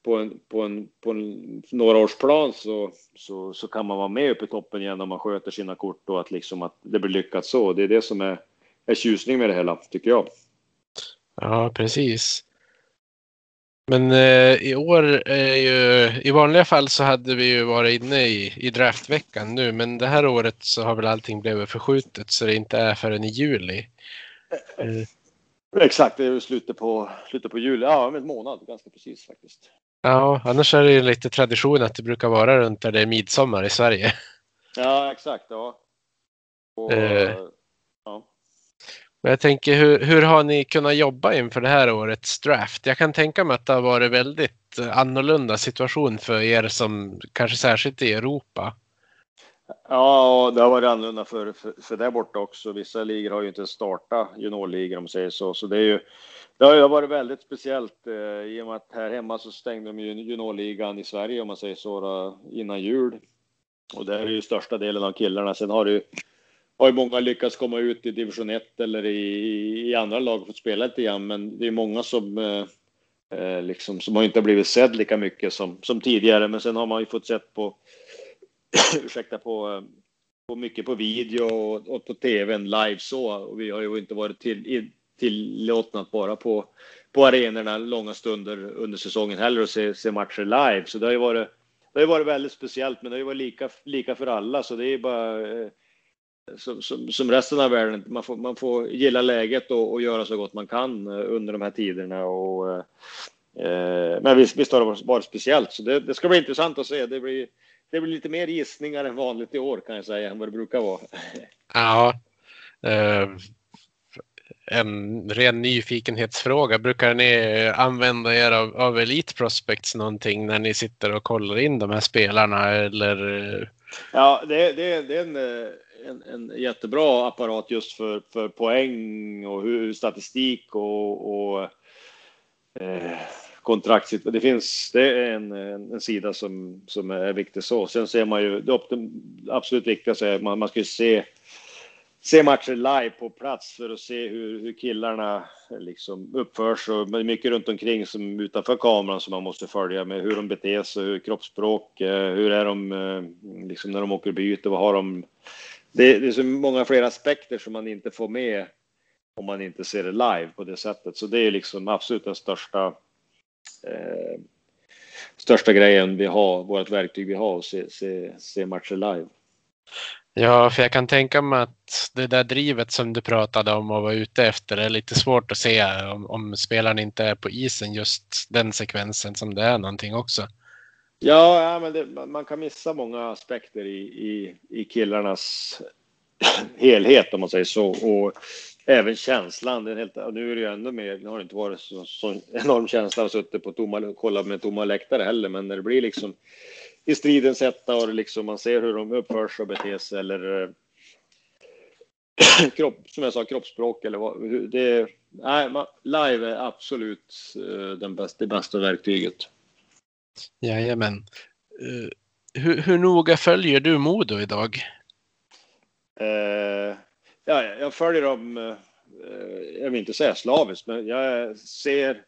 på en, på en, på en några års plan så, så, så kan man vara med uppe i toppen igen om man sköter sina kort och att liksom att det blir lyckat så. Det är det som är är tjusning med det hela, tycker jag. Ja, precis. Men eh, i år är ju, i vanliga fall så hade vi ju varit inne i, i draftveckan nu, men det här året så har väl allting blivit förskjutet så det inte är förrän i juli. Eh. Exakt, det är slutet på, slutet på juli, ja om en månad ganska precis faktiskt. Ja, annars är det ju lite tradition att det brukar vara runt där det är midsommar i Sverige. Ja, exakt. Ja. Och, eh. Men jag tänker, hur, hur har ni kunnat jobba inför det här årets draft? Jag kan tänka mig att det har varit väldigt eh, annorlunda situation för er som kanske särskilt i Europa. Ja, det har varit annorlunda för, för, för där borta också. Vissa ligor har ju inte startat juniorligor om man säger så. Så det är ju, det har varit väldigt speciellt eh, i och med att här hemma så stängde de ju juniorligan i Sverige om man säger så då, innan jul. och det är ju största delen av killarna. Sen har du har ju många lyckats komma ut i division 1 eller i, i andra lag och fått spela lite grann, men det är många som eh, eh, liksom, som har inte blivit sedd lika mycket som, som tidigare. Men sen har man ju fått sett på, ursäkta, på, på mycket på video och, och på tvn live så. Och vi har ju inte varit till, tillåtna att bara på, på arenorna långa stunder under säsongen heller och se, se matcher live. Så det har ju varit, det har varit väldigt speciellt, men det har ju varit lika, lika för alla. Så det är bara eh, som, som, som, resten av världen. Man får, man får gilla läget och, och göra så gott man kan eh, under de här tiderna. Och, eh, men visst, visst har det varit speciellt, så det, det, ska bli intressant att se. Det blir, det blir lite mer gissningar än vanligt i år kan jag säga, än vad det brukar vara. Ja. Eh, en ren nyfikenhetsfråga. Brukar ni använda er av, av Elite Prospects någonting när ni sitter och kollar in de här spelarna eller? Ja, det, det, det är en eh, en, en jättebra apparat just för, för poäng och hur, statistik och, och eh, kontrakt. Det finns, det är en, en, en, sida som, som är viktig så. Sen ser man ju, det absolut viktigaste är man, man ska ju se se matcher live på plats för att se hur, hur killarna liksom uppför sig. Men mycket runt omkring som utanför kameran som man måste följa med hur de beter sig, hur kroppsspråk, eh, hur är de eh, liksom när de åker byte, vad har de det, det är så många fler aspekter som man inte får med om man inte ser det live på det sättet. Så det är liksom absolut den största eh, största grejen vi har, vårt verktyg vi har, att se, se, se matcher live. Ja, för jag kan tänka mig att det där drivet som du pratade om och var ute efter är lite svårt att se om, om spelaren inte är på isen just den sekvensen som det är någonting också. Ja, ja men det, man kan missa många aspekter i, i, i killarnas helhet om man säger så. Och även känslan. Den helt, nu är det ju ännu mer, nu har inte varit så, så enorm känsla att suttit på tomma, kolla med tomma läktare heller, men när det blir liksom i stridens hetta och liksom man ser hur de uppför sig och beter sig eller eh, kropp, som jag sa, kroppsspråk eller vad. Det, nej, live är absolut eh, den bästa, det bästa verktyget. Jajamän. Uh, hur, hur noga följer du Modo idag? Uh, ja, jag följer dem, uh, jag vill inte säga slaviskt, men jag ser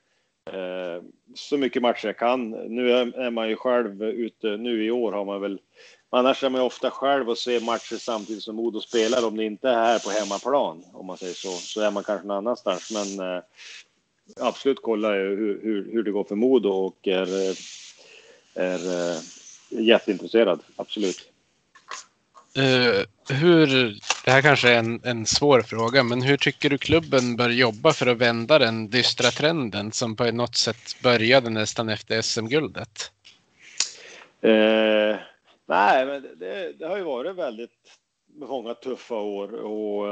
så mycket matcher jag kan. Nu är man ju själv ute, nu i år har man väl, annars är man ju ofta själv och ser matcher samtidigt som Modo spelar. Om det inte är här på hemmaplan, om man säger så, så är man kanske någon annanstans. Men absolut kollar jag hur, hur, hur det går för Modo och är är eh, jätteintresserad, absolut. Uh, hur, det här kanske är en, en svår fråga, men hur tycker du klubben bör jobba för att vända den dystra trenden som på något sätt började nästan efter SM-guldet? Uh, nej, men det, det, har ju varit väldigt många tuffa år och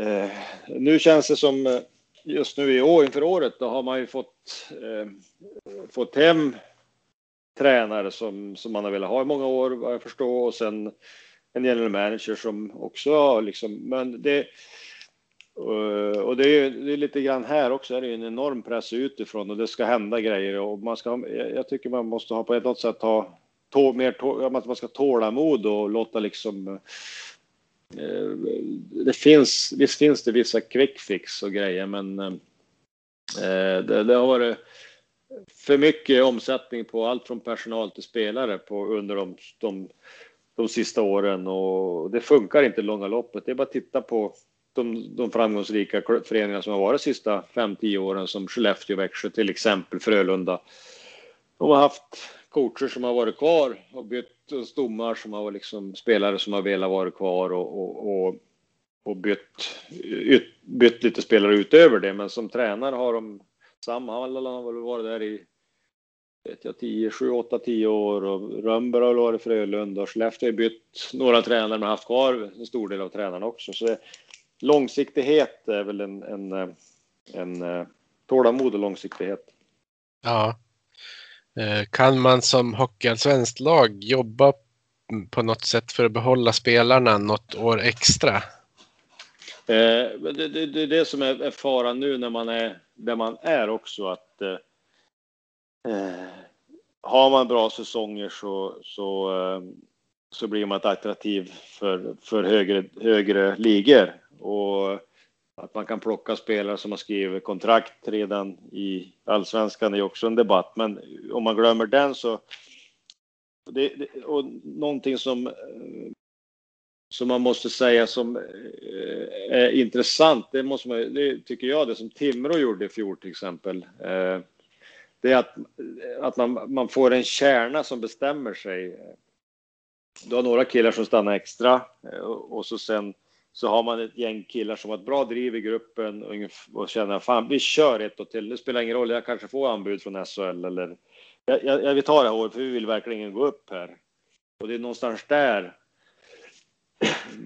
uh, nu känns det som just nu i år inför året, då har man ju fått, fått hem tränare som, som man har velat ha i många år vad jag förstår och sen en general manager som också har liksom, men det eh, och det är, det är lite grann här också är det en enorm press utifrån och det ska hända grejer och man ska, jag tycker man måste ha på ett något sätt ha tå, mer tå, man ska tålamod och låta liksom eh, det finns, visst finns det vissa quick fix och grejer men eh, det, det har varit för mycket omsättning på allt från personal till spelare på, under de, de, de sista åren och det funkar inte i långa loppet. Det är bara att titta på de, de framgångsrika föreningar som har varit de sista 5-10 åren som Skellefteå, Växjö till exempel, Frölunda. De har haft coacher som har varit kvar och bytt stommar som har varit liksom spelare som har velat vara kvar och, och, och, och bytt, bytt lite spelare utöver det. Men som tränare har de Sam han har väl varit där i vet jag, 10, 7, 8, 10 år och Rönnberg har varit i Frölunda och Skellefteå har bytt några tränare men haft kvar en stor del av tränarna också. Så långsiktighet är väl en, en, en, en tålamod och långsiktighet. Ja. Eh, kan man som hockeyallsvenskt lag jobba på något sätt för att behålla spelarna något år extra? Eh, det, det, det är det som är faran nu när man är där man är också att eh, eh, har man bra säsonger så, så, eh, så blir man ett attraktiv för, för högre, högre ligor. Och att man kan plocka spelare som har skrivit kontrakt redan i allsvenskan är också en debatt. Men om man glömmer den så. Det, det, och någonting som eh, som man måste säga som eh, är intressant. Det måste man, det tycker jag, det som Timrå gjorde i fjol till exempel eh, det är att, att man, man får en kärna som bestämmer sig. Du har några killar som stannar extra eh, och så sen så har man ett gäng killar som har ett bra driv i gruppen och känner fan vi kör ett och till. Det spelar ingen roll, jag kanske får anbud från SHL eller jag, jag, jag vill ta det här året för vi vill verkligen gå upp här. Och det är någonstans där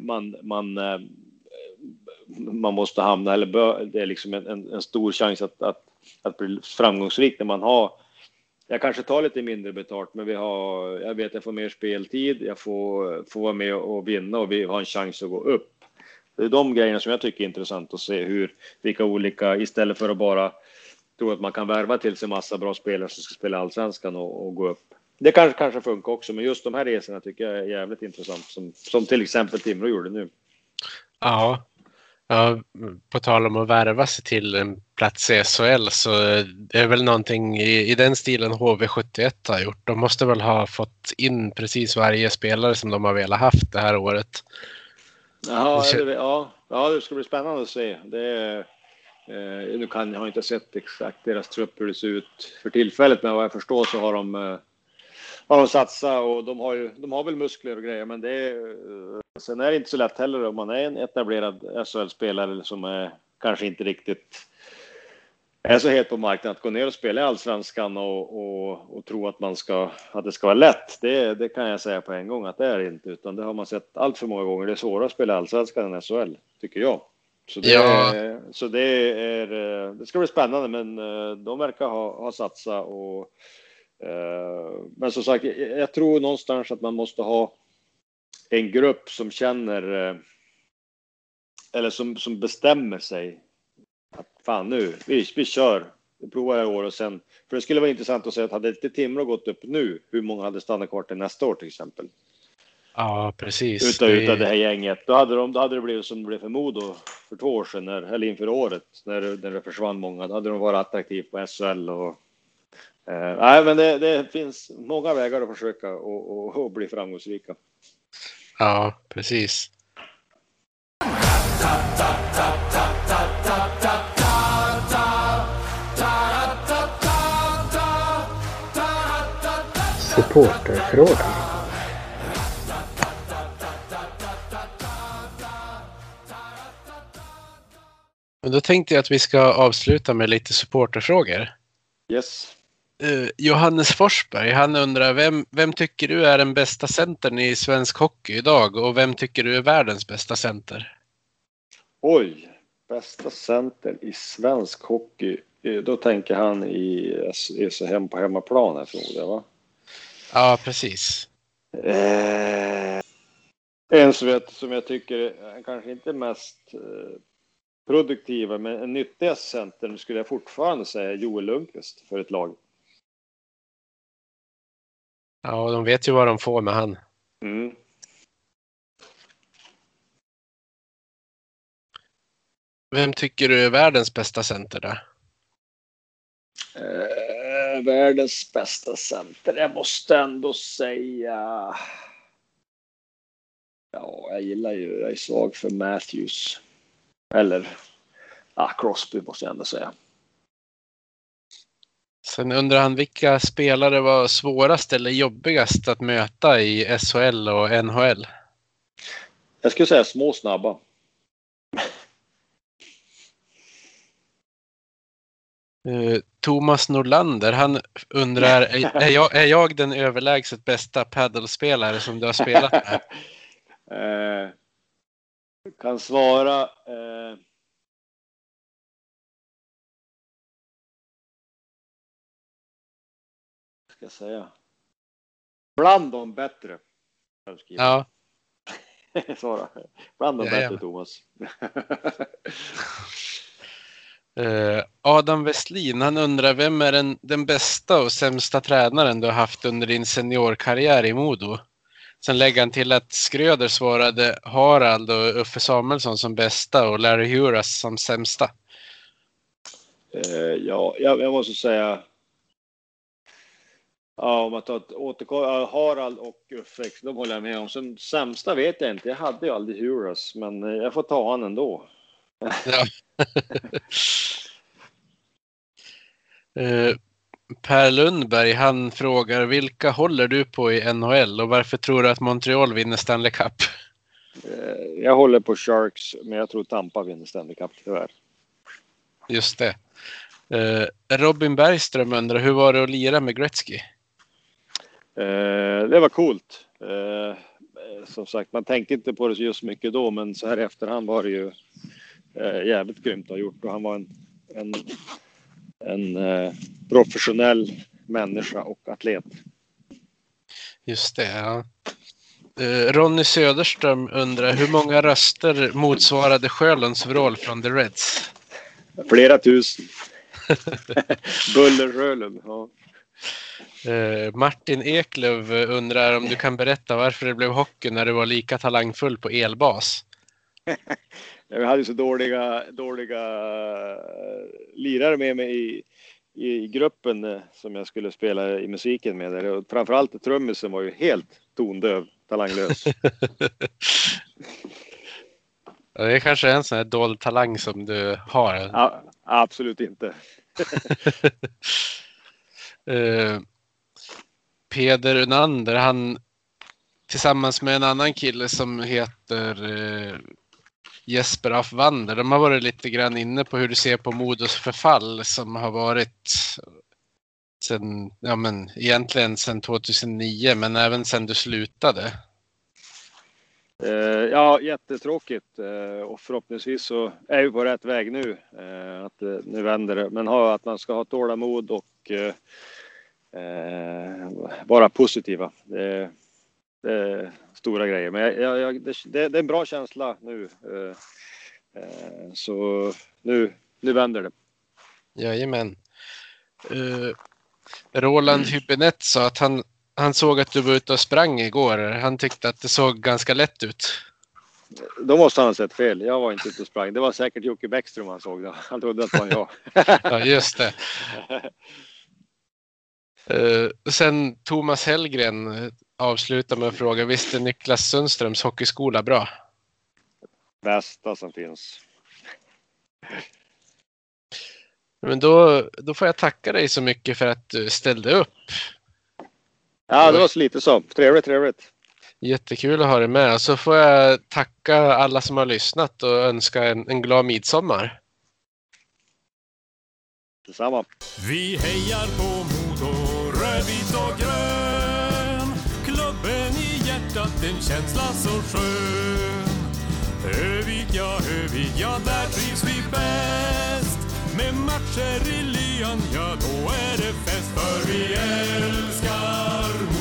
man, man, eh, man måste hamna eller bör, det är liksom en, en, en stor chans att, att att bli framgångsrik när man har jag kanske tar lite mindre betalt, men vi har, jag vet jag får mer speltid, jag får, får vara med och vinna och vi har en chans att gå upp. Det är de grejerna som jag tycker är intressant att se hur, vilka olika, istället för att bara tro att man kan värva till sig massa bra spelare som ska spela allsvenskan och, och gå upp. Det kanske, kanske funkar också, men just de här resorna tycker jag är jävligt intressant, som, som till exempel Timrå gjorde nu. Ja, Ja, på tal om att värva sig till en plats i SHL så det är väl någonting i, i den stilen HV71 har gjort. De måste väl ha fått in precis varje spelare som de har velat haft det här året. Jaha, det, ja, ja, det ska bli spännande att se. Det, eh, nu kan, jag har inte sett exakt deras trupp hur det ser ut för tillfället, men vad jag förstår så har de eh, har de satsat och de har ju, de har väl muskler och grejer, men det är, eh, sen är det inte så lätt heller om man är en etablerad SHL-spelare som är kanske inte riktigt är så het på marknaden att gå ner och spela i allsvenskan och, och, och tro att man ska, att det ska vara lätt. Det, det kan jag säga på en gång att det är inte, utan det har man sett allt för många gånger. Det är svårare att spela allsvenskan än SHL, tycker jag. Så det, ja. så det är, eh, det ska bli spännande, men eh, de verkar ha, ha satsat och men som sagt, jag tror någonstans att man måste ha en grupp som känner eh, eller som, som bestämmer sig att fan nu, vi, vi kör, vi provar i år och sen, för det skulle vara intressant att se att hade inte Timrå gått upp nu, hur många hade stannat kvar till nästa år till exempel? Ja, precis. Utav, det... utav det här gänget. Då hade, de, då hade det blivit som det blev för Modo för två år sedan, när, eller inför året, när, när det försvann många. Då hade de varit attraktiva på SHL och Eh, nej, men det, det, finns många vägar att försöka och, och, och bli framgångsrika. Ja, precis. Supporterfrågan. Men då tänkte jag att vi ska avsluta med lite supporterfrågor. Yes. Uh, Johannes Forsberg, han undrar vem, vem tycker du är den bästa centern i svensk hockey idag och vem tycker du är världens bästa center? Oj, bästa center i svensk hockey. Eh, då tänker han i hem på hemmaplan här förmodar jag va? Ja, precis. Eh, en som jag, som jag tycker kanske inte mest eh, produktiva men en nyttiga centern skulle jag fortfarande säga Joel Lundqvist för ett lag. Ja, de vet ju vad de får med han. Mm. Vem tycker du är världens bästa center då? Eh, världens bästa center? Jag måste ändå säga... Ja, jag gillar ju, jag är svag för Matthews. Eller, ja, Crosby måste jag ändå säga. Sen undrar han vilka spelare var svårast eller jobbigast att möta i SHL och NHL? Jag skulle säga små snabba. Uh, Thomas Norlander, han undrar, är, jag, är jag den överlägset bästa paddelspelare som du har spelat med? uh, kan svara uh, ska jag säga? Bland de bättre. Ja. Svara. Bland de ja, bättre, ja. Thomas. uh, Adam Westlin, han undrar vem är den, den bästa och sämsta tränaren du har haft under din seniorkarriär i Modo? Sen lägger han till att Skröder svarade Harald och Uffe Samuelsson som bästa och Larry Huras som sämsta. Eh, ja, jag, jag måste säga. Ja, om man tar ett återkom, Harald och Uffe, de håller jag med om. Sen sämsta vet jag inte. Jag hade ju aldrig Huras, men eh, jag får ta han ändå. Ja. Eh, per Lundberg, han frågar vilka håller du på i NHL och varför tror du att Montreal vinner Stanley Cup? Eh, jag håller på Sharks, men jag tror Tampa vinner Stanley Cup tyvärr. Just det. Eh, Robin Bergström undrar, hur var det att lira med Gretzky? Det var coolt. som sagt, man tänkte inte på det just mycket då, men så här i efterhand var det ju jävligt grymt att ha gjort och han var en, en en eh, professionell människa och atlet. Just det, ja. Eh, Ronny Söderström undrar hur många röster motsvarade Sjölunds vrål från The Reds? Flera tusen. Buller Sjölund, ja. Eh, Martin Eklöv undrar om du kan berätta varför det blev hockey när du var lika talangfull på elbas? Jag hade så dåliga, dåliga eh, lirare med mig i, i gruppen eh, som jag skulle spela i musiken med. Och framförallt trummisen var ju helt tondöv, talanglös. det är kanske en sån här dold talang som du har? Ja, absolut inte. Eh, Peder Unander, han tillsammans med en annan kille som heter eh, Jesper af Wander. De har varit lite grann inne på hur du ser på Modos förfall som har varit sen, ja men egentligen sedan 2009 men även sedan du slutade. Uh, ja, jättetråkigt uh, och förhoppningsvis så är vi på rätt väg nu. Uh, att nu vänder det, men ha, att man ska ha tålamod och vara positiva. Det, det stora grejer, men jag, jag, det, det, är en bra känsla nu. Så nu, nu vänder det. Jajamän. Uh, Roland Hübinette sa att han, han såg att du var ute och sprang igår. Han tyckte att det såg ganska lätt ut. Då måste han ha sett fel. Jag var inte ute och sprang. Det var säkert Jocke Bäckström han såg. Då. Han trodde att det var jag. ja, just det. Uh, sen Thomas Hellgren avslutar med att fråga, visst är Niklas Sundströms hockeyskola bra? Bästa som finns. Men då, då får jag tacka dig så mycket för att du ställde upp. Ja, det var så lite så. Trevligt, trevligt. Jättekul att ha dig med. Så får jag tacka alla som har lyssnat och önska en, en glad midsommar. Detsamma. Vi hejar på en känsla så skön. Övik, ja, Övik, ja, där trivs vi bäst. Med matcher i lyan, ja, då är det fest. För vi älskar